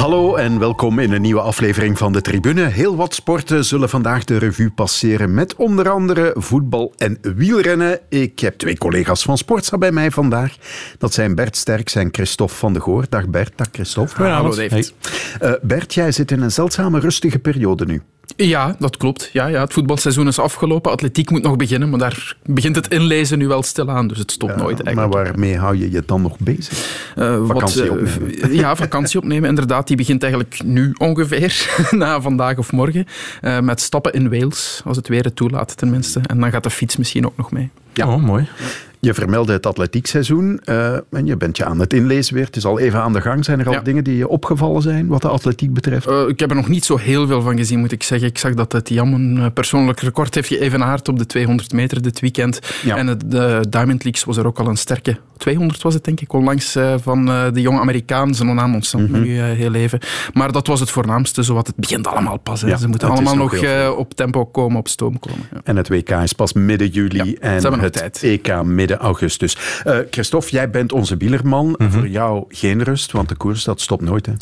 Hallo en welkom in een nieuwe aflevering van de Tribune. Heel wat sporten zullen vandaag de revue passeren met onder andere voetbal en wielrennen. Ik heb twee collega's van Sportsa bij mij vandaag. Dat zijn Bert Sterks en Christophe van de Goor. Dag Bert, dag Christophe. Hallo David. Uh, Bert, jij zit in een zeldzame rustige periode nu. Ja, dat klopt. Ja, ja, het voetbalseizoen is afgelopen. Atletiek moet nog beginnen, maar daar begint het inlezen nu wel stilaan. Dus het stopt nooit eigenlijk. Maar waarmee hou je je dan nog bezig? Uh, vakantie wat, uh, opnemen. ja, vakantie opnemen, inderdaad. Die begint eigenlijk nu ongeveer, na vandaag of morgen. Uh, met stappen in Wales, als het weer het toelaat tenminste. En dan gaat de fiets misschien ook nog mee. Ja. Oh, mooi. Je vermeldde het atletiekseizoen uh, en je bent je aan het inlezen weer. Het is al even aan de gang. Zijn er al Ja. dingen die je opgevallen zijn wat de atletiek betreft? Uh, ik heb er nog niet zo heel veel van gezien, moet ik zeggen. Ik zag dat Tiam een uh, persoonlijk record heeft geëvenaard op de 200 meter dit weekend. Ja. En het, de Diamond Leagues was er ook al een sterke 200 was het denk ik, onlangs uh, van de jonge Amerikaan. Zijn naam ontstaat Mhm. me nu heel even. Maar dat was het voornaamste, zowat het begint allemaal pas. Ja, Ze moeten het allemaal nog op tempo komen, op stoom komen. Ja. En het WK is pas midden juli en het tijd. EK midden augustus. Uh, Christophe, jij bent onze wielerman. Mhm. Voor jou geen rust, want de koers dat stopt nooit. Hè?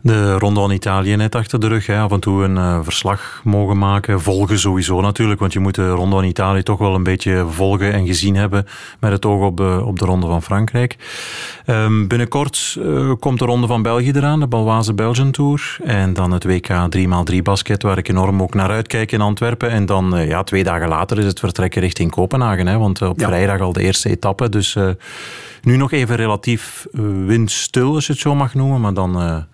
De Ronde van Italië net achter de rug. Hè. Af en toe een uh, verslag mogen maken. Volgen sowieso natuurlijk, want je moet de Ronde van Italië toch wel een beetje volgen en gezien hebben met het oog op de, op de Ronde van Frankrijk. Um, binnenkort uh, komt de Ronde van België eraan, de Balwaze Belgian Tour. En dan het WK 3x3 basket, waar ik enorm ook naar uitkijk in Antwerpen. En dan uh, ja, twee dagen later is het vertrekken richting Kopenhagen. Hè, want uh, op Ja. vrijdag al de eerste etappe. Dus nu nog even relatief windstil, als je het zo mag noemen. Maar dan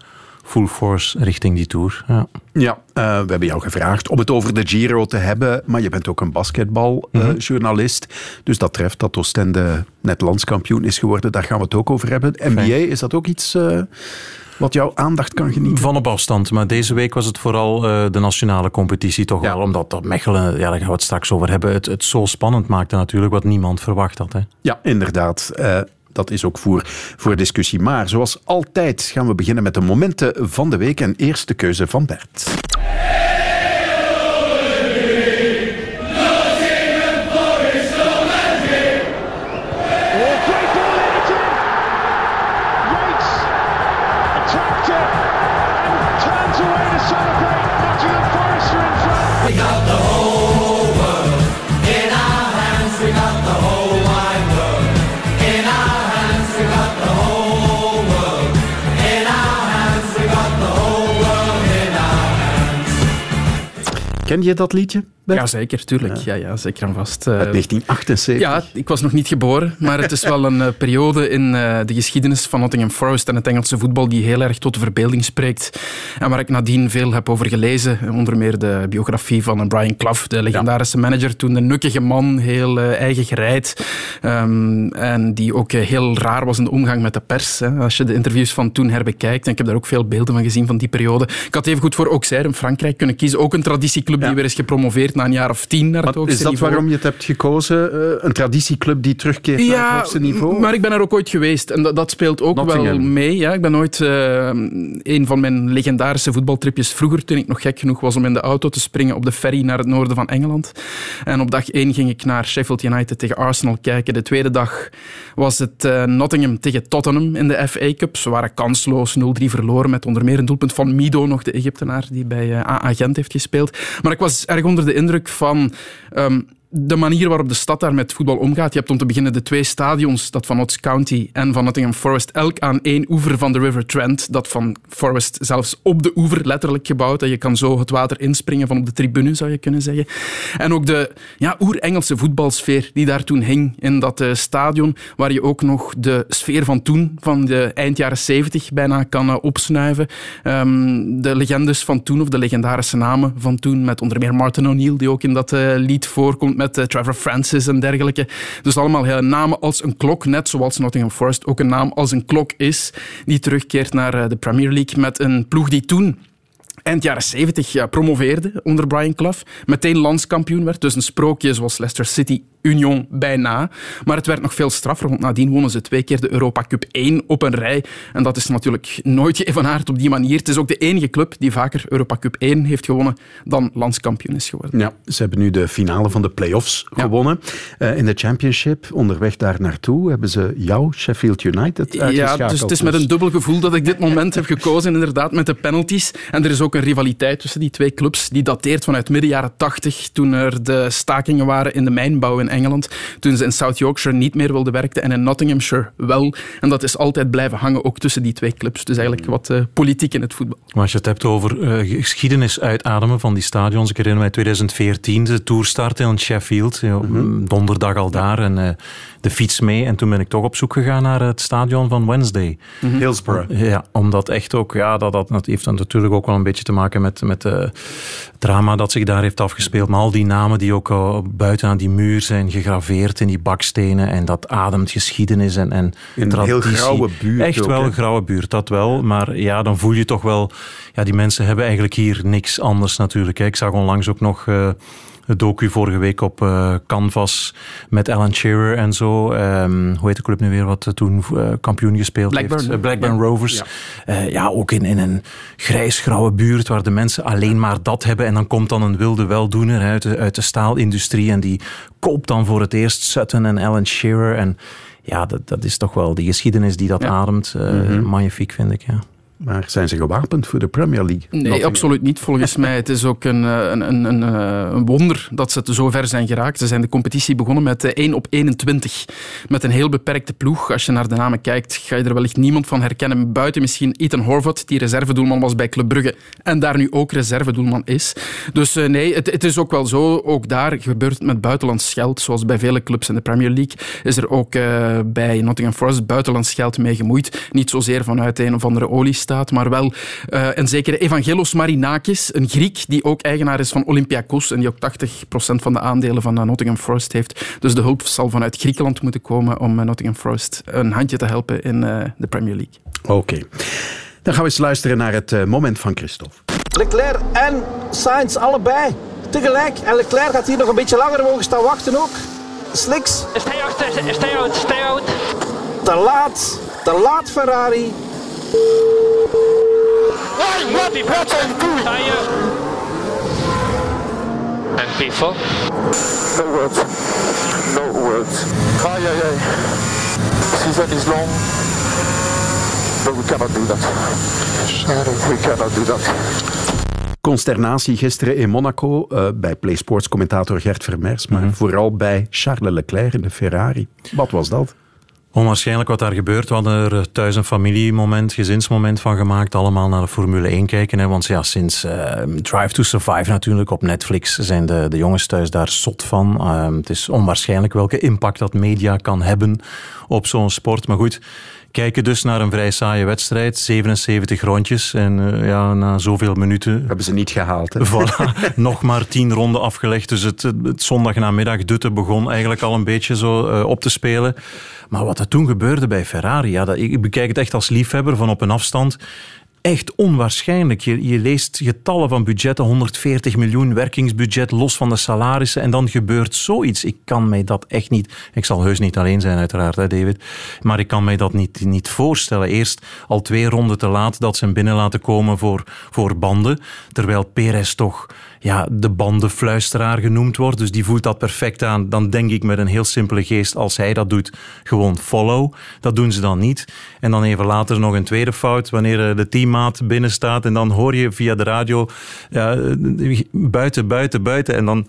full force richting die Tour. Ja. Ja, uh, we hebben jou gevraagd om het over de Giro te hebben, maar je bent ook een basketbaljournalist. Uh, mm-hmm. Dus dat treft dat Oostende net landskampioen is geworden. Daar gaan we het ook over hebben. NBA, Fijn. is dat ook iets uh, wat jouw aandacht kan genieten? Van op afstand, maar deze week was het vooral uh, de nationale competitie toch ja. wel. Omdat dat Mechelen, ja, daar gaan we het straks over hebben, het, het zo spannend maakte natuurlijk, wat niemand verwacht had. Hè. Ja, inderdaad. Dat is ook voor, voor discussie. Maar zoals altijd gaan we beginnen met de momenten van de week. En eerste keuze van Bert. Ken je dat liedje? Ja, zeker, tuurlijk. Ja, ja zeker en vast. Uh, Uit 1978. Ja, ik was nog niet geboren, maar het is wel een uh, periode in uh, de geschiedenis van Nottingham Forest en het Engelse voetbal die heel erg tot de verbeelding spreekt. En waar ik nadien veel heb over gelezen. Onder meer de biografie van Brian Clough, de legendarische ja. manager. Toen de nukkige man, heel eigen gereid. Um, en die ook heel raar was in de omgang met de pers. Hè. Als je de interviews van toen herbekijkt. En ik heb daar ook veel beelden van gezien van die periode. Ik had even goed voor Auxerre in Frankrijk kunnen kiezen. Ook een traditieclub die weer is gepromoveerd na een jaar of tien naar het maar hoogste Is dat waarom je het hebt gekozen? Uh, een traditieclub die terugkeert ja, naar het hoogste niveau? maar ik ben er ook ooit geweest. En dat, dat speelt ook Nottingham. wel mee. Ja. Ik ben ooit uh, een van mijn legendarische voetbaltripjes vroeger, toen ik nog gek genoeg was om in de auto te springen op de ferry naar het noorden van Engeland. En op dag één ging ik naar Sheffield United tegen Arsenal kijken. De tweede dag was het uh, Nottingham tegen Tottenham in de FA Cup. Ze waren kansloos, 0-3 verloren met onder meer een doelpunt van Mido, nog de Egyptenaar die bij AA Gent heeft gespeeld. Maar ik was erg onder de indruk van um, de manier waarop de stad daar met voetbal omgaat. Je hebt om te beginnen de twee stadions, dat van Notts County en van Nottingham Forest, elk aan één oever van de River Trent. Dat van Forest zelfs op de oever letterlijk gebouwd. En je kan zo het water inspringen van op de tribune, zou je kunnen zeggen. En ook de ja, oer-Engelse voetbalsfeer die daar toen hing in dat uh, stadion, waar je ook nog de sfeer van toen, van de eind jaren 70 bijna kan uh, opsnuiven. Um, de legendes van toen, of de legendarische namen van toen, met onder meer Martin O'Neill, die ook in dat uh, lied voorkomt, met uh, Trevor Francis en dergelijke. Dus allemaal heel namen als een klok, net zoals Nottingham Forest ook een naam als een klok is, die terugkeert naar uh, de Premier League met een ploeg die toen eind jaren 70 ja, promoveerde onder Brian Clough. Meteen landskampioen werd. Dus een sprookje zoals Leicester City Union bijna. Maar het werd nog veel straffer, want nadien wonnen ze twee keer de Europa Cup 1 op een rij. En dat is natuurlijk nooit geëvenaard op die manier. Het is ook de enige club die vaker Europa Cup 1 heeft gewonnen dan landskampioen is geworden. Ja, ze hebben nu de finale van de play-offs gewonnen. Uh, in de championship, onderweg daar naartoe, hebben ze jou, Sheffield United, Ja, dus het is met een dubbel gevoel dat ik dit moment heb gekozen, inderdaad, met de penalties. En er is ook een rivaliteit tussen die twee clubs, die dateert vanuit midden jaren 80, toen er de stakingen waren in de mijnbouw in Engeland, toen ze in South Yorkshire niet meer wilden werken en in Nottinghamshire wel. En dat is altijd blijven hangen, ook tussen die twee clubs. Dus eigenlijk wat uh, politiek in het voetbal. Maar als je het hebt over uh, geschiedenis uitademen van die stadions, ik herinner mij 2014, de toerstart in Sheffield, mm -hmm. donderdag al daar en uh, de fiets mee. En toen ben ik toch op zoek gegaan naar het stadion van Wednesday. Mm -hmm. Hillsborough. Ja, omdat echt ook, ja, dat, dat, dat heeft dan natuurlijk ook wel een beetje te maken met, met het drama dat zich daar heeft afgespeeld. Maar al die namen die ook buiten aan die muur zijn gegraveerd in die bakstenen en dat ademt geschiedenis en, en een heel grauwe buurt. Echt ook, wel een grauwe buurt, dat wel. Maar ja, dan voel je toch wel, ja, die mensen hebben eigenlijk hier niks anders natuurlijk. Hè. Ik zag onlangs ook nog uh, het docu vorige week op uh, Canvas met Alan Shearer en zo. Um, hoe heet de club nu weer wat toen uh, kampioen gespeeld Blackburn. heeft? Blackburn. Rovers. Ja, ja ook in, in een grijs-grauwe buurt waar de mensen alleen maar dat hebben. En dan komt dan een wilde weldoener uit de, uit de staalindustrie en die koopt dan voor het eerst Sutton en Alan Shearer. En ja, dat, dat is toch wel die geschiedenis die dat ja. ademt. Mm -hmm. Magnifiek, vind ik, ja. Maar zijn ze gewapend voor de Premier League? Nee, absoluut niet. Volgens mij het is ook een, een, een, een, een wonder dat ze zo ver zijn geraakt. Ze zijn de competitie begonnen met 1 op 21. Met een heel beperkte ploeg. Als je naar de namen kijkt, ga je er wellicht niemand van herkennen. Buiten misschien Ethan Horvath, die reservedoelman was bij Club Brugge. En daar nu ook reservedoelman is. Dus nee, het, het, is ook wel zo. Ook daar gebeurt het met buitenlands geld. Zoals bij vele clubs in de Premier League is er ook uh, bij Nottingham Forest buitenlands geld mee gemoeid. Niet zozeer vanuit een of andere maar wel uh, een zekere Evangelos Marinakis, een Griek die ook eigenaar is van Olympiakos en die ook 80% van de aandelen van Nottingham Forest heeft. Dus de hulp zal vanuit Griekenland moeten komen om Nottingham Forest een handje te helpen in uh, de Premier League. Oké. Okay. Dan gaan we eens luisteren naar het uh, moment van Christophe. Leclerc en Sainz allebei tegelijk. En Leclerc gaat hier nog een beetje langer mogen staan wachten ook. Slicks. Stay out, stay out, stay out. Te laat, te laat Ferrari. Hey, what, what Tire. And P4. No words. No words. Ay, ay, ay. Season is long. But we cannot do that. We cannot do that. Consternatie gisteren in Monaco uh, bij PlaySports commentator Gert Vermers, maar mm -hmm. vooral bij Charles Leclerc in de Ferrari. Wat was dat? Onwaarschijnlijk wat daar gebeurt. We hadden er thuis een familiemoment, gezinsmoment van gemaakt. Allemaal naar de Formule 1 kijken. Hè. Want ja, sinds uh, Drive to Survive natuurlijk op Netflix zijn de, de jongens thuis daar zot van. Uh, het is onwaarschijnlijk welke impact dat media kan hebben op zo'n sport. Maar goed, kijken dus naar een vrij saaie wedstrijd. 77 rondjes en uh, ja, na zoveel minuten... Hebben ze niet gehaald. Hè? Voilà, nog maar 10 ronden afgelegd. Dus het, het zondagnamiddag dutte begon eigenlijk al een beetje zo uh, op te spelen. Maar wat er toen gebeurde bij Ferrari, ja, dat, ik bekijk het echt als liefhebber van op een afstand echt onwaarschijnlijk. Je, je, leest getallen van budgetten, 140 miljoen werkingsbudget, los van de salarissen. En dan gebeurt zoiets. Ik kan mij dat echt niet... Ik zal heus niet alleen zijn, uiteraard, hè, David. Maar ik kan mij dat niet, niet voorstellen. Eerst al twee ronden te laat dat ze hem binnen laten komen voor, voor banden. Terwijl Perez toch ja, de bandenfluisteraar genoemd wordt. Dus die voelt dat perfect aan. Dan denk ik met een heel simpele geest, als hij dat doet, gewoon follow. Dat doen ze dan niet. En dan even later nog een tweede fout, wanneer de teammaat binnen staat. En dan hoor je via de radio ja, buiten, buiten, buiten. En dan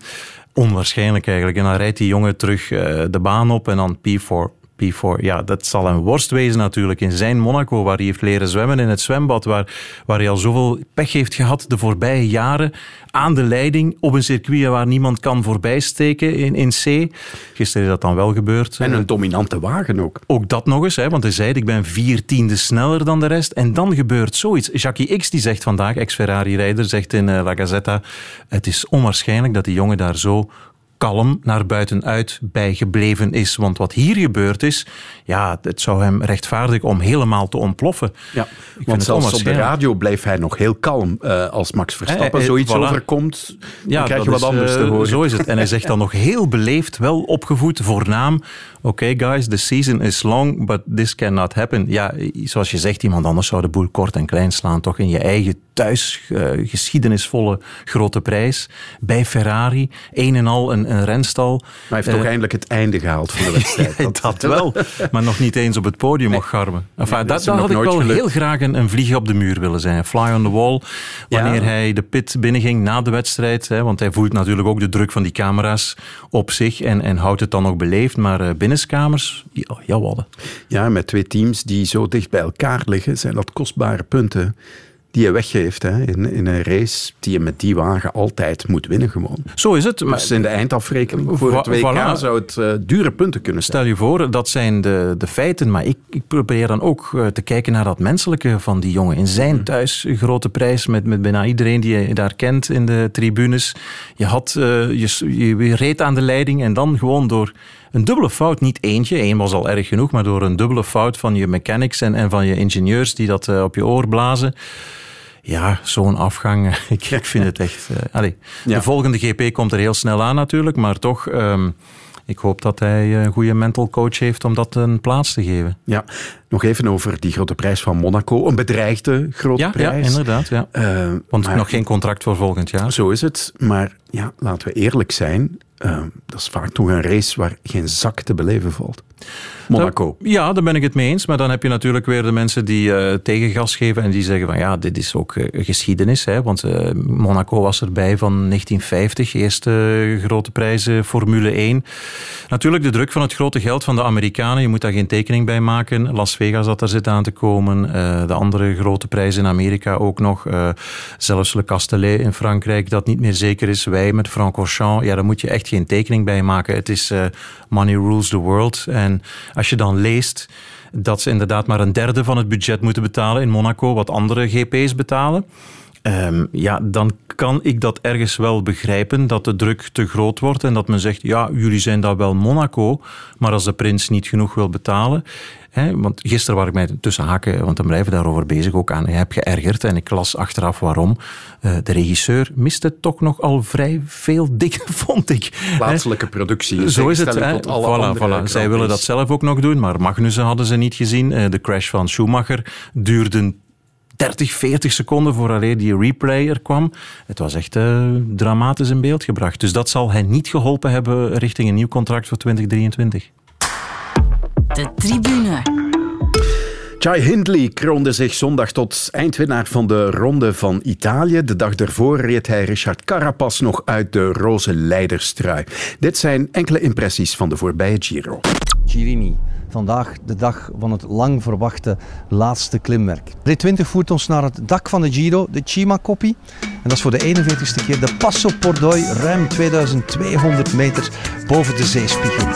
onwaarschijnlijk eigenlijk. En dan rijdt die jongen terug de baan op en dan P4 P4. Ja, dat zal een worst wezen natuurlijk in zijn Monaco, waar hij heeft leren zwemmen in het zwembad, waar, waar hij al zoveel pech heeft gehad de voorbije jaren aan de leiding op een circuit waar niemand kan voorbijsteken in, in C. Gisteren is dat dan wel gebeurd. En een dominante wagen ook. Ook dat nog eens, hè, want hij zei ik ben vier tiende sneller dan de rest. En dan gebeurt zoiets. Jackie X die zegt vandaag, ex-Ferrari-rijder, zegt in uh, La Gazzetta, het is onwaarschijnlijk dat die jongen daar zo kalm naar buitenuit bij gebleven is. Want wat hier gebeurd is, ja, het zou hem rechtvaardigen om helemaal te ontploffen. Ja, Ik want zelfs op de radio bleef hij nog heel kalm. Eh, als Max Verstappen Eh, eh, zoiets voilà. overkomt, dan krijg je wat is, anders te eh, horen. Zo is het. En hij zegt dan nog heel beleefd, wel opgevoed, voornaam. Oké, guys, the season is long, but this cannot happen. Ja, zoals je zegt, iemand anders zou de boel kort en klein slaan. Toch in je eigen thuis, eh, geschiedenisvolle grote prijs. Bij Ferrari, een en al een, een renstal. Maar hij heeft Eh, toch eindelijk het einde gehaald van de wedstrijd. ja, dat wel, maar nog niet eens op het podium mocht garmen. Enfin, Nee, dat dat, had ik wel gelukt. heel graag een, een vlieg op de muur willen zijn. Fly on the wall. Wanneer Ja. hij de pit binnenging na de wedstrijd. Hè, want hij voelt natuurlijk ook de druk van die camera's op zich en, en houdt het dan nog beleefd. Maar eh, binnenskamers, ja. Ja, met twee teams die zo dicht bij elkaar liggen, zijn dat kostbare punten die je weggeeft hè, in, in een race die je met die wagen altijd moet winnen gewoon. Zo is het. Maar Dus in de eindafrekening voor het WK voilà. zou het eh, dure punten kunnen zijn. Stel je voor, dat zijn de, de feiten. Maar ik, ik probeer dan ook eh, te kijken naar dat menselijke van die jongen. In zijn thuis, een grote prijs met, met bijna iedereen die je daar kent in de tribunes. Je, had, eh, je, je reed aan de leiding en dan gewoon door een dubbele fout, niet eentje, één was al erg genoeg, maar door een dubbele fout van je mechanics en, en van je ingenieurs die dat eh, op je oor blazen. Ja, zo'n afgang, ik, ik vind het echt... eh, allee, Ja. De volgende GP komt er heel snel aan natuurlijk, maar toch... ehm, ik hoop dat hij een goede mental coach heeft om dat een plaats te geven. Ja, nog even over die grote prijs van Monaco. Een bedreigde grote Ja, ja prijs. inderdaad. Ja. Eh, Want maar- nog geen contract voor volgend jaar. Zo is het. Maar ja, laten we eerlijk zijn. eh, dat is vaak toch een race waar geen zak te beleven valt. Monaco. Ja, daar ben ik het mee eens. Maar dan heb je natuurlijk weer de mensen die eh, tegengas geven en die zeggen van ja, dit is ook geschiedenis. Hè, want Monaco was erbij van 1950, eerste grote prijzen Formule 1. Natuurlijk de druk van het grote geld van de Amerikanen, je moet daar geen tekening bij maken. Las Vegas dat er zit aan te komen. eh, de andere grote prijzen in Amerika ook nog. eh, zelfs Le Castellet in Frankrijk, dat niet meer zeker is. Wij met Francorchamps, ja, daar moet je echt geen tekening bij maken. Het is eh, money rules the world. En als je dan leest dat ze inderdaad maar een derde van het budget moeten betalen in Monaco, wat andere GP's betalen. Ehm, ja, dan kan ik dat ergens wel begrijpen, dat de druk te groot wordt en dat men zegt, ja, jullie zijn dat wel Monaco, maar als de prins niet genoeg wil betalen... Hè, want gisteren was ik mij tussen haken, want dan blijven we daarover bezig ook aan. Heb geërgerd en ik las achteraf waarom. Eh, de regisseur miste toch nog al vrij veel dingen, vond ik. Plaatselijke productie. in Zo is het. tegenstelling Hè? tot alle Voilà, voilà. Zij willen dat zelf ook nog doen, maar Magnussen hadden ze niet gezien. Eh, De crash van Schumacher duurde 30, 40 seconden vooraleer die replay er kwam. Het was echt eh, dramatisch in beeld gebracht. Dus dat zal hij niet geholpen hebben richting een nieuw contract voor 2023. De tribune. Jai Hindley kroonde zich zondag tot eindwinnaar van de Ronde van Italië. De dag daarvoor reed hij Richard Carapaz nog uit de roze leiderstrui. Dit zijn enkele impressies van de voorbije Giro. Girini. Vandaag de dag van het lang verwachte laatste klimwerk. Rit 20 voert ons naar het dak van de Giro, de Cima-koppie. En dat is voor de 41ste keer de Passo Pordoi, ruim 2200 meter boven de zeespiegel.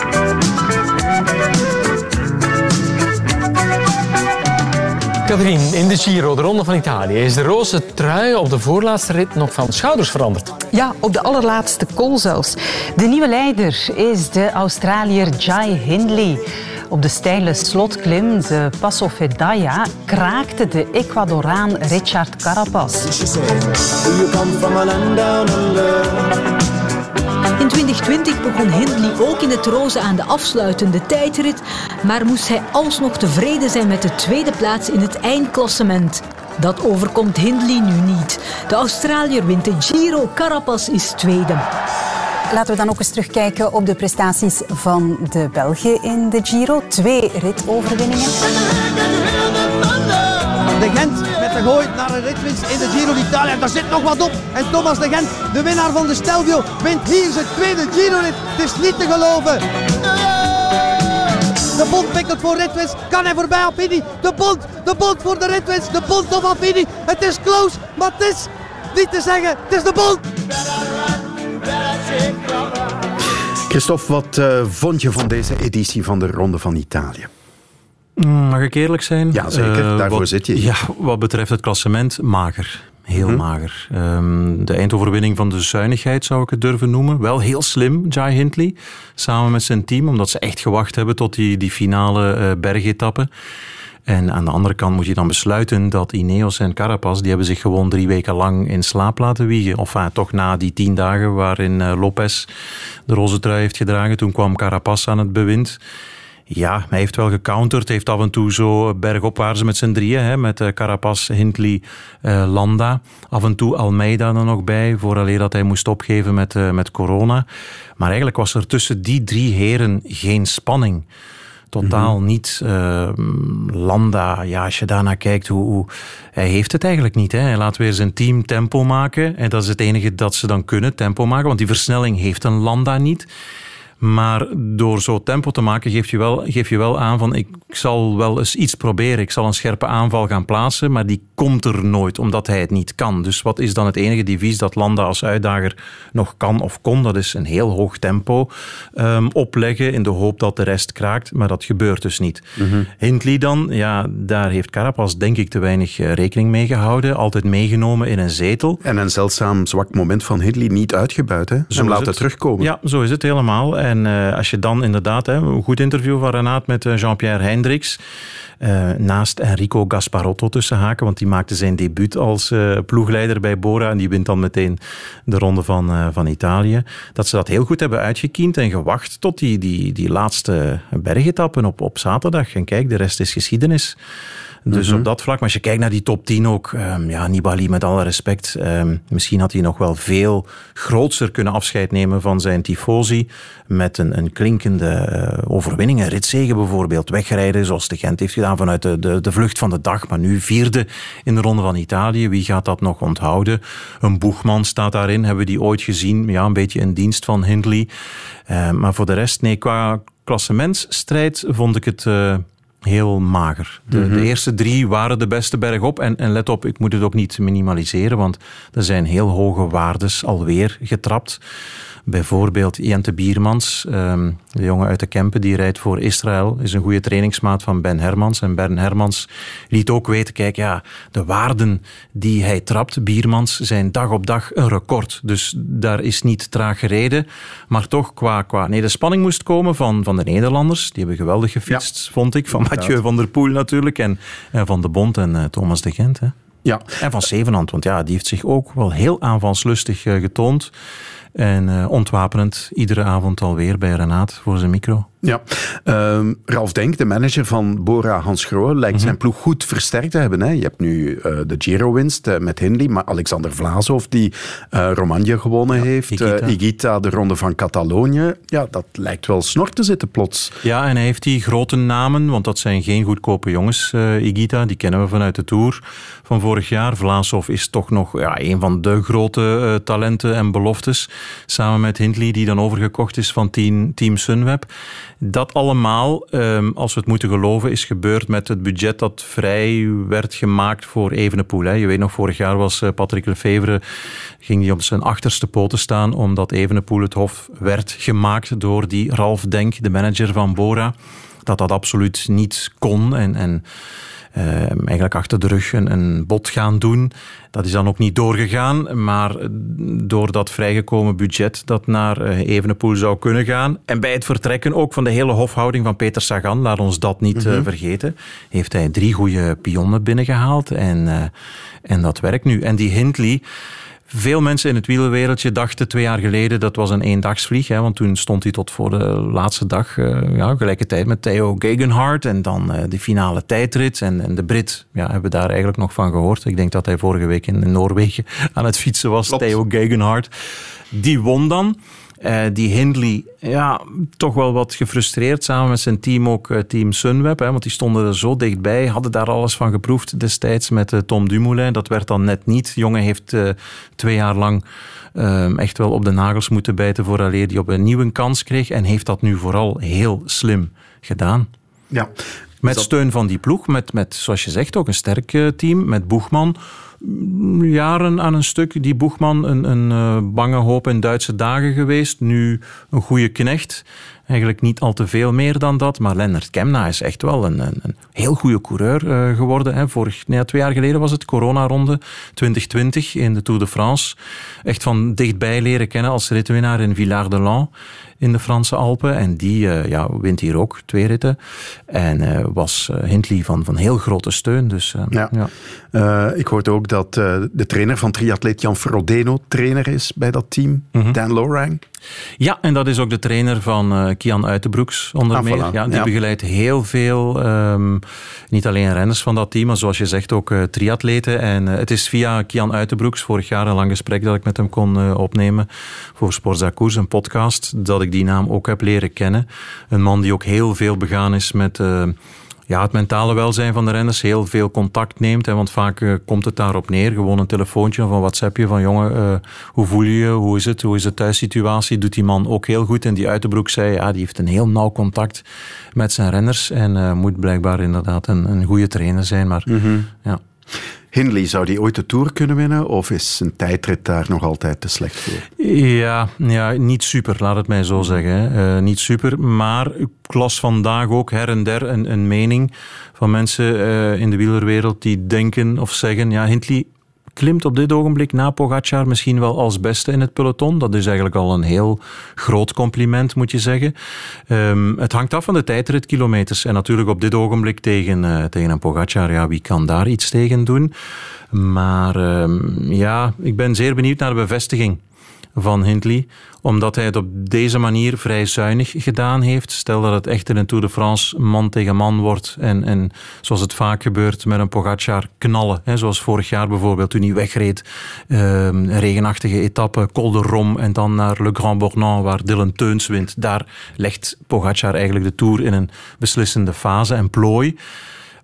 Katrien, in de Giro, de Ronde van Italië, is de roze trui op de voorlaatste rit nog van schouders veranderd. Ja, op de allerlaatste kool zelfs. De nieuwe leider is de Australiër Jai Hindley. Op de steile slotklim, de Passo Fedaya, kraakte de Ecuadoraan Richard Carapaz. In 2020 begon Hindley ook in het roze aan de afsluitende tijdrit, maar moest hij alsnog tevreden zijn met de tweede plaats in het eindklassement. Dat overkomt Hindley nu niet. De Australiër wint de Giro, Carapaz is tweede. Laten we dan ook eens terugkijken op de prestaties van de Belgen in de Giro. Twee ritoverwinningen. De Gent met de gooi naar een ritwinst in de Giro d'Italia. Daar zit nog wat op. En Thomas de Gent, de winnaar van de Stelvio, wint hier zijn tweede Giro-rit. Het is niet te geloven. De bond pikkelt voor ritwinst. Kan hij voorbij Affini? De bond, de bond voor de ritwinst. De bond of Affini. Het is close, maar het is niet te zeggen. Het is de bond. Christophe, wat eh, vond je van deze editie van de Ronde van Italië? Mm, Mag ik eerlijk zijn? Ja, zeker. Eh, Daarvoor wat- zit je. Ja, wat betreft het klassement, mager. Heel Mhm. mager. Ehm, de eindoverwinning van de zuinigheid zou ik het durven noemen. Wel heel slim, Jai Hindley, samen met zijn team, omdat ze echt gewacht hebben tot die, die finale eh, bergetappe. En aan de andere kant moet je dan besluiten dat Ineos en Carapaz, die hebben zich gewoon drie weken lang in slaap laten wiegen. Of ah, toch na die tien dagen waarin eh, Lopez de roze trui heeft gedragen, toen kwam Carapaz aan het bewind. Ja, hij heeft wel gecounterd. Heeft af en toe zo bergopwaarts met z'n drieën. Hè, met eh, Carapaz, Hindley, eh, Landa. Af en toe Almeida er nog bij. Vooraleer dat hij moest opgeven met, met corona. Maar eigenlijk was er tussen die drie heren geen spanning. Totaal niet. Eh, Landa, ja, als je daarnaar kijkt, hoe, hoe, hij heeft het eigenlijk niet. Hè. Hij laat weer zijn team tempo maken. En dat is het enige dat ze dan kunnen, tempo maken. Want die versnelling heeft een Landa niet. Maar door zo tempo te maken geef je wel, geef je wel aan van ik zal wel eens iets proberen. Ik zal een scherpe aanval gaan plaatsen, maar die komt er nooit omdat hij het niet kan. Dus wat is dan het enige devies dat Landa als uitdager nog kan of kon? Dat is een heel hoog tempo ehm, opleggen in de hoop dat de rest kraakt, maar dat gebeurt dus niet. Hindley dan, ja, daar heeft Carapaz denk ik te weinig eh, rekening mee gehouden. Altijd meegenomen in een zetel. En een zeldzaam zwak moment van Hindley niet uitgebuit. Hè? Ze hem laten terugkomen. Ja, zo is het helemaal. En eh, als je dan inderdaad, hè, een goed interview van Renaat met eh, Jean-Pierre Hendricks. eh, naast Enrico Gasparotto tussen haken, want die maakte zijn debuut als ploegleider bij Bora en die wint dan meteen de ronde van, van Italië. Dat ze dat heel goed hebben uitgekiend en gewacht tot die, die, die laatste bergetappen op, op zaterdag. En kijk, de rest is geschiedenis. Dus Mhm. op dat vlak, maar als je kijkt naar die top 10 ook, ehm, ja, Nibali met alle respect, ehm, misschien had hij nog wel veel grootser kunnen afscheid nemen van zijn tifosi met een, een klinkende eh, overwinning, een ritzege bijvoorbeeld, wegrijden zoals de Gent heeft gedaan vanuit de, de, de vlucht van de dag, maar nu vierde in de Ronde van Italië. Wie gaat dat nog onthouden? Een Boegman staat daarin, hebben we die ooit gezien, ja, een beetje in dienst van Hindley. Eh, maar voor de rest, nee, qua klassementsstrijd vond ik het... eh, heel mager. De, Mhm. de eerste drie waren de beste bergop. En, en let op, ik moet het ook niet minimaliseren, want er zijn heel hoge waardes alweer getrapt. Bijvoorbeeld Jente Biermans, ehm, de jongen uit de Kempen, die rijdt voor Israël, is een goede trainingsmaat van Ben Hermans. En Ben Hermans liet ook weten, kijk, ja, de waarden die hij trapt, Biermans, zijn dag op dag een record. Dus daar is niet traag gereden. Maar toch, qua, qua nee, de spanning moest komen van, van de Nederlanders. Die hebben geweldig gefietst, vond ik. Van inderdaad. Mathieu van der Poel natuurlijk. En, en van de Bond en eh, Thomas de Gent. Hè. Ja. En van Zevenand, want ja, die heeft zich ook wel heel aanvalslustig eh, getoond. En eh, ontwapenend iedere avond alweer bij Renaat voor zijn micro. Ja. Ehm, Ralf Denk, de manager van Bora Hans Grohe, lijkt zijn ploeg goed versterkt te hebben. Hè. Je hebt nu eh, de Giro-winst eh, met Hindley, maar Alexander Vlasov, die Romagna gewonnen heeft. Igita. Igita, de ronde van Catalonië. Ja, dat lijkt wel snor te zitten plots. Ja, en hij heeft die grote namen, want dat zijn geen goedkope jongens. Igita, die kennen we vanuit de Tour van vorig jaar. Vlaasov is toch nog ja, een van de grote talenten en beloftes. Samen met Hindley, die dan overgekocht is van team, team Sunweb. Dat allemaal, ehm, als we het moeten geloven, is gebeurd met het budget dat vrij werd gemaakt voor Evenepoel. Je weet nog, vorig jaar was eh, Patrick Lefevre, ging die op zijn achterste poten staan, omdat Evenepoel het hof werd gemaakt door die Ralf Denk, de manager van Bora. Dat dat absoluut niet kon en... en eigenlijk achter de rug een, een bod gaan doen. Dat is dan ook niet doorgegaan, maar eh, door dat vrijgekomen budget dat naar eh, Evenepoel zou kunnen gaan. En bij het vertrekken ook van de hele hofhouding van Peter Sagan, laat ons dat niet eh, vergeten, heeft hij drie goede pionnen binnengehaald en, en dat werkt nu. En die Hindley... Veel mensen in het wielerwereldje dachten twee jaar geleden dat was een eendagsvlieg. Hè, want toen stond hij tot voor de laatste dag eh, ja, gelijke tijd met Theo Gegenhardt. En dan eh, de finale tijdrit. En, en de Brit ja, hebben we daar eigenlijk nog van gehoord. Ik denk dat hij vorige week in, in Noorwegen aan het fietsen was. Theo Gegenhardt. Die won dan. Eh, die Hindley, ja, toch wel wat gefrustreerd samen met zijn team, ook eh, team Sunweb. Hè, want die stonden er zo dichtbij, hadden daar alles van geproefd destijds met eh, Tom Dumoulin. Dat werd dan net niet. De jongen heeft twee jaar lang eh, echt wel op de nagels moeten bijten vooraleer hij op een nieuwe kans kreeg. En heeft dat nu vooral heel slim gedaan. Ja. Met steun van die ploeg, met, met zoals je zegt ook een sterk team, met Boegman. Jaren aan een stuk, die Boegman, een, een uh, bange hoop in Duitse dagen geweest. Nu een goede knecht. Eigenlijk niet al te veel meer dan dat. Maar Lennart Kemna is echt wel een, een, een heel goede coureur uh, geworden. Hè. Vorig, nee, twee jaar geleden was het corona-ronde 2020 in de Tour de France. Echt van dichtbij leren kennen als ritwinnaar in Villard-de-Lans in de Franse Alpen. En die uh, ja, wint hier ook twee ritten. En uh, was uh, Hindley van, van heel grote steun. Dus, ja. ja. ik hoorde ook dat de trainer van triatleet Jan Frodeno trainer is bij dat team, mm -hmm. Dan Lorang. Ja, en dat is ook de trainer van Kian Uitenbroeks onder ah, meer. Voilà. Ja, die ja. begeleidt heel veel, um, niet alleen renners van dat team, maar zoals je zegt ook triatleten. En het is via Kian Uitenbroeks, vorig jaar een lang gesprek dat ik met hem kon opnemen voor Sportza Koers, een podcast, dat ik die naam ook heb leren kennen. Een man die ook heel veel begaan is met uh, ja, het mentale welzijn van de renners. Heel veel contact neemt. Hè, want vaak uh, komt het daarop neer. Gewoon een telefoontje of een WhatsAppje van jongen, uh, hoe voel je je? Hoe is het? Hoe is de thuissituatie? Doet die man ook heel goed. En die Uitenbroek zei, ja, die heeft een heel nauw contact met zijn renners. En moet blijkbaar inderdaad een, een goede trainer zijn. Maar mm -hmm. ja. Hindley, zou die ooit de Tour kunnen winnen? Of is zijn tijdrit daar nog altijd te slecht voor? Ja, ja niet super, laat het mij zo zeggen. Uh, niet super, maar ik las vandaag ook her en der een, een mening van mensen uh, in de wielerwereld die denken of zeggen... Ja, Hindley klimt op dit ogenblik na Pogacar misschien wel als beste in het peloton. Dat is eigenlijk al een heel groot compliment, moet je zeggen. Um, het hangt af van de tijdritkilometers. En natuurlijk op dit ogenblik tegen, uh, tegen een Pogacar, ja, wie kan daar iets tegen doen? Maar um, ja, ik ben zeer benieuwd naar de bevestiging van Hindley, omdat hij het op deze manier vrij zuinig gedaan heeft. Stel dat het echt in een Tour de France man tegen man wordt en, en zoals het vaak gebeurt met een Pogacar knallen, hè, zoals vorig jaar bijvoorbeeld toen hij wegreed, uh, regenachtige etappe, Col de Rom en dan naar Le Grand Bornand waar Dylan Teuns wint. Daar legt Pogacar eigenlijk de Tour in een beslissende fase en plooi.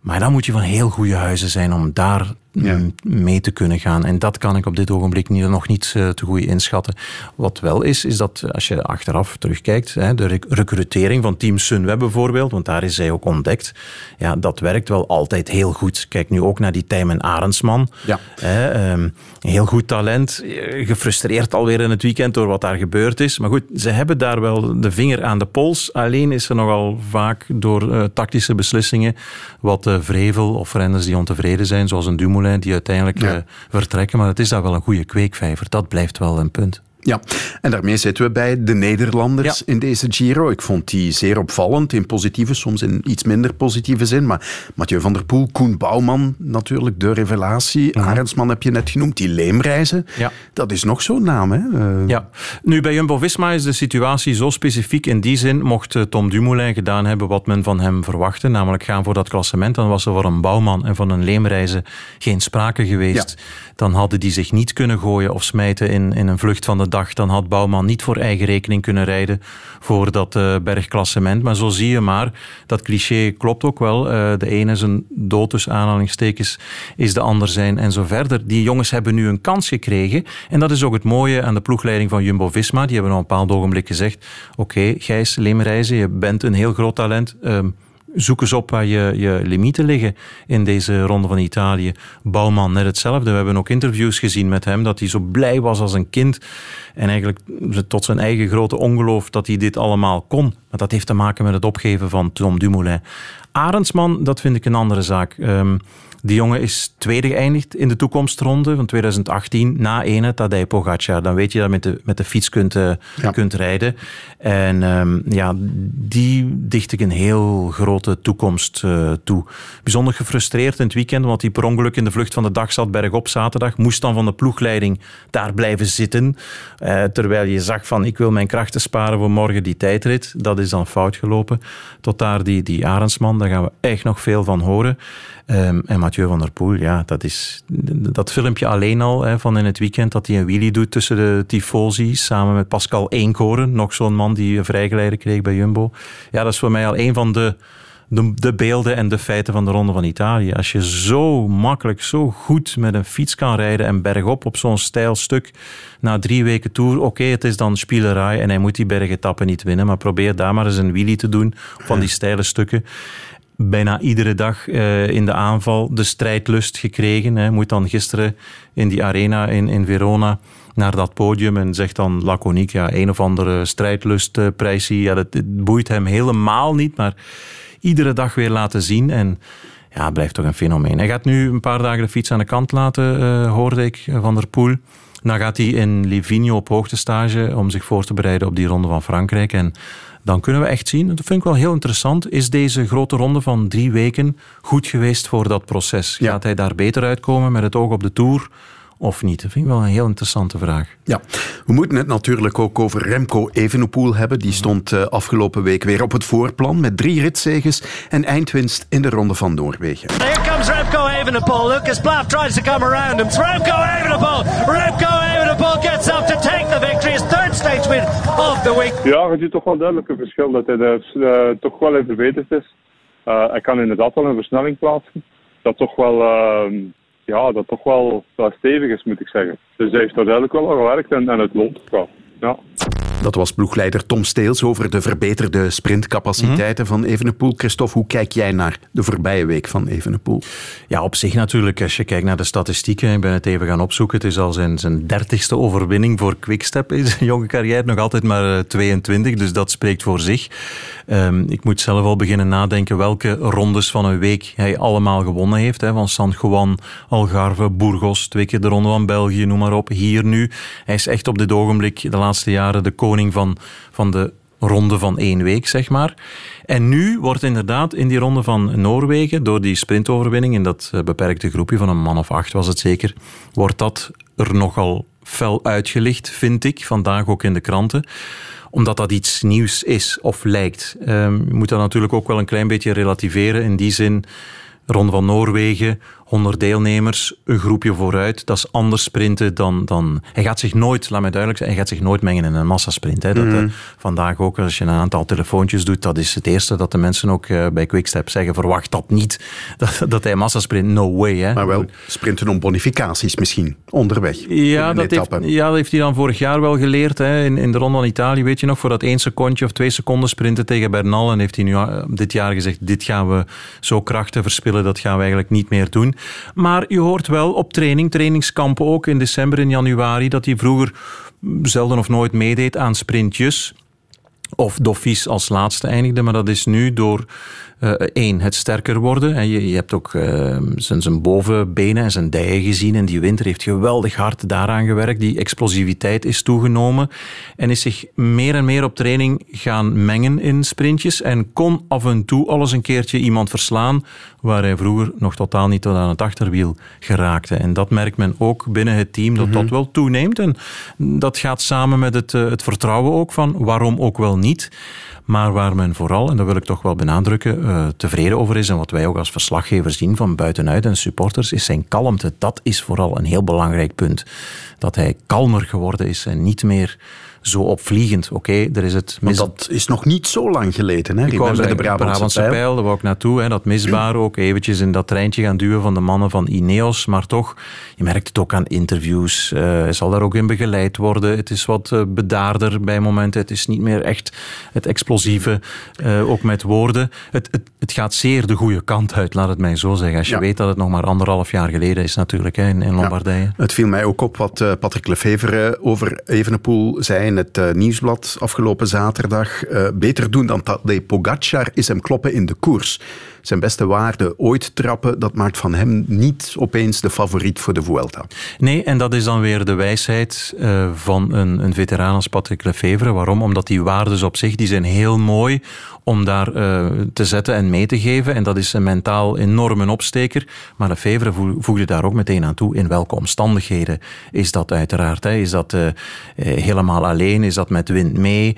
Maar dan moet je van heel goede huizen zijn om daar ja. mee te kunnen gaan. En dat kan ik op dit ogenblik niet, nog niet uh, te goed inschatten. Wat wel is, is dat als je achteraf terugkijkt, hè, de rec recrutering van Team Sunweb bijvoorbeeld, want daar is zij ook ontdekt, ja, dat werkt wel altijd heel goed. Kijk nu ook naar die Tijmen Arendsman. Ja. Hè, um, heel goed talent, gefrustreerd alweer in het weekend door wat daar gebeurd is. Maar goed, ze hebben daar wel de vinger aan de pols. Alleen is er nogal vaak door uh, tactische beslissingen wat uh, vrevel of renners die ontevreden zijn, zoals een Dumoulin die uiteindelijk ja. uh, vertrekken. Maar het is daar wel een goede kweekvijver. Dat blijft wel een punt. Ja, en daarmee zitten we bij de Nederlanders ja. in deze Giro. Ik vond die zeer opvallend, in positieve, soms in iets minder positieve zin. Maar Mathieu van der Poel, Koen Bouwman natuurlijk, de revelatie. Mhm. Ja. Arendsman heb je net genoemd, die leemreizen. Ja. Dat is nog zo'n naam, hè? Uh... Ja. Nu, bij Jumbo-Visma is de situatie zo specifiek. In die zin mocht eh, Tom Dumoulin gedaan hebben wat men van hem verwachtte. Namelijk gaan voor dat klassement. Dan was er voor een Bouwman en van een leemreizen geen sprake geweest. Dan hadden die zich niet kunnen gooien of smijten in, in een vlucht van de dan had Bouwman niet voor eigen rekening kunnen rijden voor dat uh, bergklassement. Maar zo zie je maar, dat cliché klopt ook wel. Uh, de ene is een dood tussen aanhalingstekens, is de ander zijn en zo verder. Die jongens hebben nu een kans gekregen. En dat is ook het mooie aan de ploegleiding van Jumbo-Visma. Die hebben op een bepaald ogenblik gezegd, oké, Gijs Leemreizen, je bent een heel groot talent... Um, zoek eens op waar je, je limieten liggen in deze ronde van Italië. Bouwman, net hetzelfde. We hebben ook interviews gezien met hem, dat hij zo blij was als een kind. En eigenlijk tot zijn eigen grote ongeloof dat hij dit allemaal kon. Maar dat heeft te maken met het opgeven van Tom Dumoulin. Arendsman, dat vind ik een andere zaak. Um, die jongen is tweede geëindigd in de toekomstronde van 2018 na ene Tadej Pogacar. Dan weet je dat je met de, met de fiets kunt, ja. kunt rijden. En um, ja, die dicht ik een heel grote toekomst uh, toe. Bijzonder gefrustreerd in het weekend, omdat hij per ongeluk in de vlucht van de dag zat bergop zaterdag. Moest dan van de ploegleiding daar blijven zitten. Uh, terwijl je zag van ik wil mijn krachten sparen voor morgen die tijdrit. Dat is dan fout gelopen. Tot daar die, die Arendsman, daar gaan we echt nog veel van horen. Um, en Mathieu van der Poel, ja, dat is dat filmpje alleen al hè, van in het weekend dat hij een wheelie doet tussen de tifosi samen met Pascal Eenkoren, nog zo'n man die een vrijgeleide kreeg bij Jumbo. Ja, dat is voor mij al een van de, de, de, beelden en de feiten van de Ronde van Italië. Als je zo makkelijk, zo goed met een fiets kan rijden en bergop op zo'n stijl stuk na drie weken tour, oké, okay, het is dan spielerij en hij moet die bergetappen niet winnen, maar probeer daar maar eens een wheelie te doen van die steile stukken bijna iedere dag uh, in de aanval de strijdlust gekregen. Hij moet dan gisteren in die arena in, in Verona naar dat podium en zegt dan laconiek, ja, een of andere strijdlustprijsie. Ja, dat, boeit hem helemaal niet, maar iedere dag weer laten zien en ja, blijft toch een fenomeen. Hij gaat nu een paar dagen de fiets aan de kant laten, uh, hoorde ik, Van der Poel. Dan gaat hij in Livigno op hoogtestage om zich voor te bereiden op die ronde van Frankrijk. En dan kunnen we echt zien, dat vind ik wel heel interessant, is deze grote ronde van drie weken goed geweest voor dat proces? Gaat hij daar beter uitkomen met het oog op de Tour? Of niet? Dat vind ik wel een heel interessante vraag. Ja, we moeten het natuurlijk ook over Remco Evenepoel hebben. Die stond uh, afgelopen week weer op het voorplan met drie ritzeges en eindwinst in de Ronde van Noorwegen. Here comes Remco Evenepoel. Lucas Blaff tries to come around him. It's Remco Evenepoel. Remco Evenepoel gets up to take the victory. His third stage win of the week. Ja, je ziet toch wel duidelijk een verschil dat hij uh, toch wel even verbeterd is. Uh, hij kan inderdaad wel een versnelling plaatsen. Dat toch wel ehm, ja, dat toch wel, stevig is, moet ik zeggen. Dus hij heeft daar duidelijk wel al gewerkt en, en het loont ook wel. Ja. Dat was ploegleider Tom Steels over de verbeterde sprintcapaciteiten van Evenepoel. Christophe, hoe kijk jij naar de voorbije week van Evenepoel? Ja, op zich natuurlijk. Als je kijkt naar de statistieken, ik ben het even gaan opzoeken. Het is al zijn, zijn dertigste overwinning voor Quickstep. Is een jonge carrière nog altijd maar 22, dus dat spreekt voor zich. Um, ik moet zelf al beginnen nadenken welke rondes van een week hij allemaal gewonnen heeft. Hè, van San Juan, Algarve, Burgos, twee keer de Ronde van België, noem maar op. Hier nu. Hij is echt op dit ogenblik de laatste jaren de van, van de ronde van één week, zeg maar. En nu wordt inderdaad in die ronde van Noorwegen, door die sprintoverwinning, in dat eh, beperkte groepje van een man of acht was het zeker, wordt dat er nogal fel uitgelicht, vind ik, vandaag ook in de kranten omdat dat iets nieuws is of lijkt. Um, je moet dat natuurlijk ook wel een klein beetje relativeren. In die zin, Ronde van Noorwegen, 100 deelnemers, een groepje vooruit. Dat is anders sprinten dan, dan... Hij gaat zich nooit, laat mij duidelijk zijn, hij gaat zich nooit mengen in een massasprint. Hè. Dat, mm -hmm. vandaag ook, als je een aantal telefoontjes doet, dat is het eerste dat de mensen ook uh, bij Quickstep zeggen. Verwacht dat niet, dat, dat hij massasprint. No way. Hè. Maar wel sprinten om bonificaties misschien, onderweg. Ja, dat heeft, ja, dat heeft hij dan vorig jaar wel geleerd. Hè. In, in de Ronde van Italië, weet je nog, voor dat één secondje of twee seconden sprinten tegen Bernal. En heeft hij nu uh, dit jaar gezegd, dit gaan we zo krachten verspillen, dat gaan we eigenlijk niet meer doen. Maar je hoort wel op training, trainingskampen ook in december en januari, dat hij vroeger zelden of nooit meedeed aan sprintjes. Of Doffies als laatste eindigde, maar dat is nu door één, het sterker worden. En je, je hebt ook uh, zijn, zijn bovenbenen en zijn dijen gezien. En die winter heeft geweldig hard daaraan gewerkt. Die explosiviteit is toegenomen. En is zich meer en meer op training gaan mengen in sprintjes. En kon af en toe alles een keertje iemand verslaan. Waar hij vroeger nog totaal niet tot aan het achterwiel geraakte. En dat merkt men ook binnen het team, dat mm -hmm. dat wel toeneemt. En dat gaat samen met het, uh, het vertrouwen ook van waarom ook wel niet. Maar waar men vooral, en dat wil ik toch wel benadrukken, uh, tevreden over is en wat wij ook als verslaggever zien van buitenuit en supporters, is zijn kalmte. Dat is vooral een heel belangrijk punt. Dat hij kalmer geworden is en niet meer zo opvliegend. Oké, okay, er is het... Mis... dat is nog niet zo lang geleden, hè? Ik wou de Brabantse, Brabantse pijl. pijl, daar wou ik naartoe. Hè, dat misbaar ook eventjes in dat treintje gaan duwen van de mannen van Ineos. Maar toch, je merkt het ook aan interviews. Uh, hij zal daar ook in begeleid worden. Het is wat uh, bedaarder bij momenten. Het is niet meer echt het explosieve, uh, ook met woorden. Het, het, het, gaat zeer de goede kant uit, laat het mij zo zeggen. Als je ja. weet dat het nog maar anderhalf jaar geleden is natuurlijk, hè, in, in Lombardije. Ja. Het viel mij ook op wat Patrick Lefevre over Evenepoel zei in het uh, nieuwsblad afgelopen zaterdag. Uh, beter doen dan Tadej Pogacar is hem kloppen in de koers. Zijn beste waarde ooit trappen, dat maakt van hem niet opeens de favoriet voor de Vuelta. Nee, en dat is dan weer de wijsheid uh, van een, een veteraan als Patrick Lefevre. Waarom? Omdat die waardes op zich, die zijn heel mooi om daar uh, te zetten en mee te geven. En dat is een mentaal enorm een opsteker. Maar Lefevre voegde daar ook meteen aan toe in welke omstandigheden is dat uiteraard. Hè? Is dat uh, helemaal alleen? Is dat met wind mee?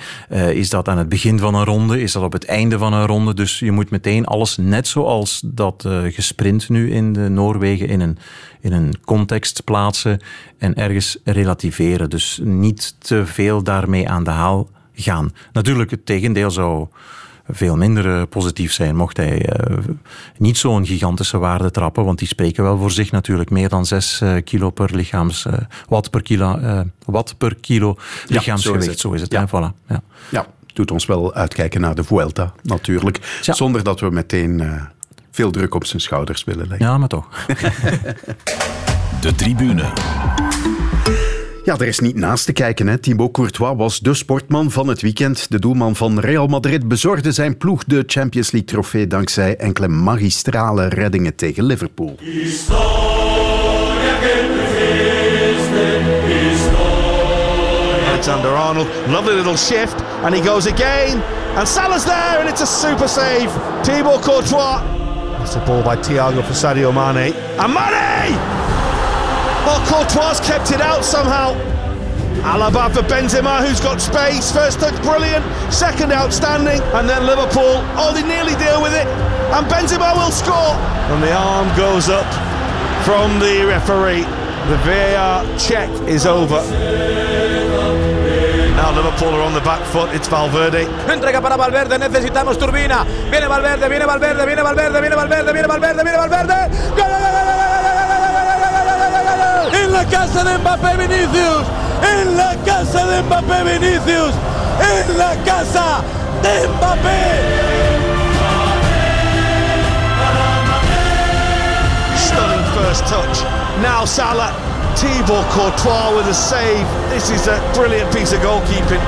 Is dat aan het begin van een ronde? Is dat op het einde van een ronde? Dus je moet meteen alles, net zoals dat gesprint nu in de Noorwegen, in een, in een context plaatsen en ergens relativeren. Dus niet te veel daarmee aan de haal gaan. Natuurlijk, het tegendeel zou veel minder positief zijn mocht hij uh, niet zo'n gigantische waarde trappen, want die spreken wel voor zich natuurlijk meer dan 6 uh, kilo per lichaams, uh, watt per kilo, watt per kilo lichaamsgewicht. Ja, zo is het. Zo is het ja. Voilà. Ja. ja. Doet ons wel uitkijken naar de Vuelta, natuurlijk. Zonder dat we meteen uh, veel druk op zijn schouders willen leggen. Ja, maar toch. de tribune. Ja, er is niet naast te kijken. Hè. Thibaut Courtois was de sportman van het weekend. De doelman van Real Madrid bezorgde zijn ploeg de Champions League trofee dankzij enkele magistrale reddingen tegen Liverpool. Arnold, lovely little shift, and he goes again. And Salah's there, and it's a super save. Thibaut Courtois. It's a ball by Thiago for Sadio Mane. And Mane! Oh, Courtois kept it out somehow. Alaba for Benzema, who's got space. First touch, brilliant. Second, outstanding. And then Liverpool, oh, they nearly deal with it. And Benzema will score. And the arm goes up from the referee. The VAR check is over. Now Liverpool are on the back foot. It's Valverde. Entrega para Valverde. Necesitamos turbina. Viene Valverde, viene Valverde, viene Valverde, viene Valverde, viene Valverde, viene Valverde. En la casa de Mbappé Vinicius. En la casa de Mbappé Vinicius. En la casa de Mbappé. Stunning first touch. Now Salah Thibaut Courtois with a save. This is a brilliant piece of goalkeeping.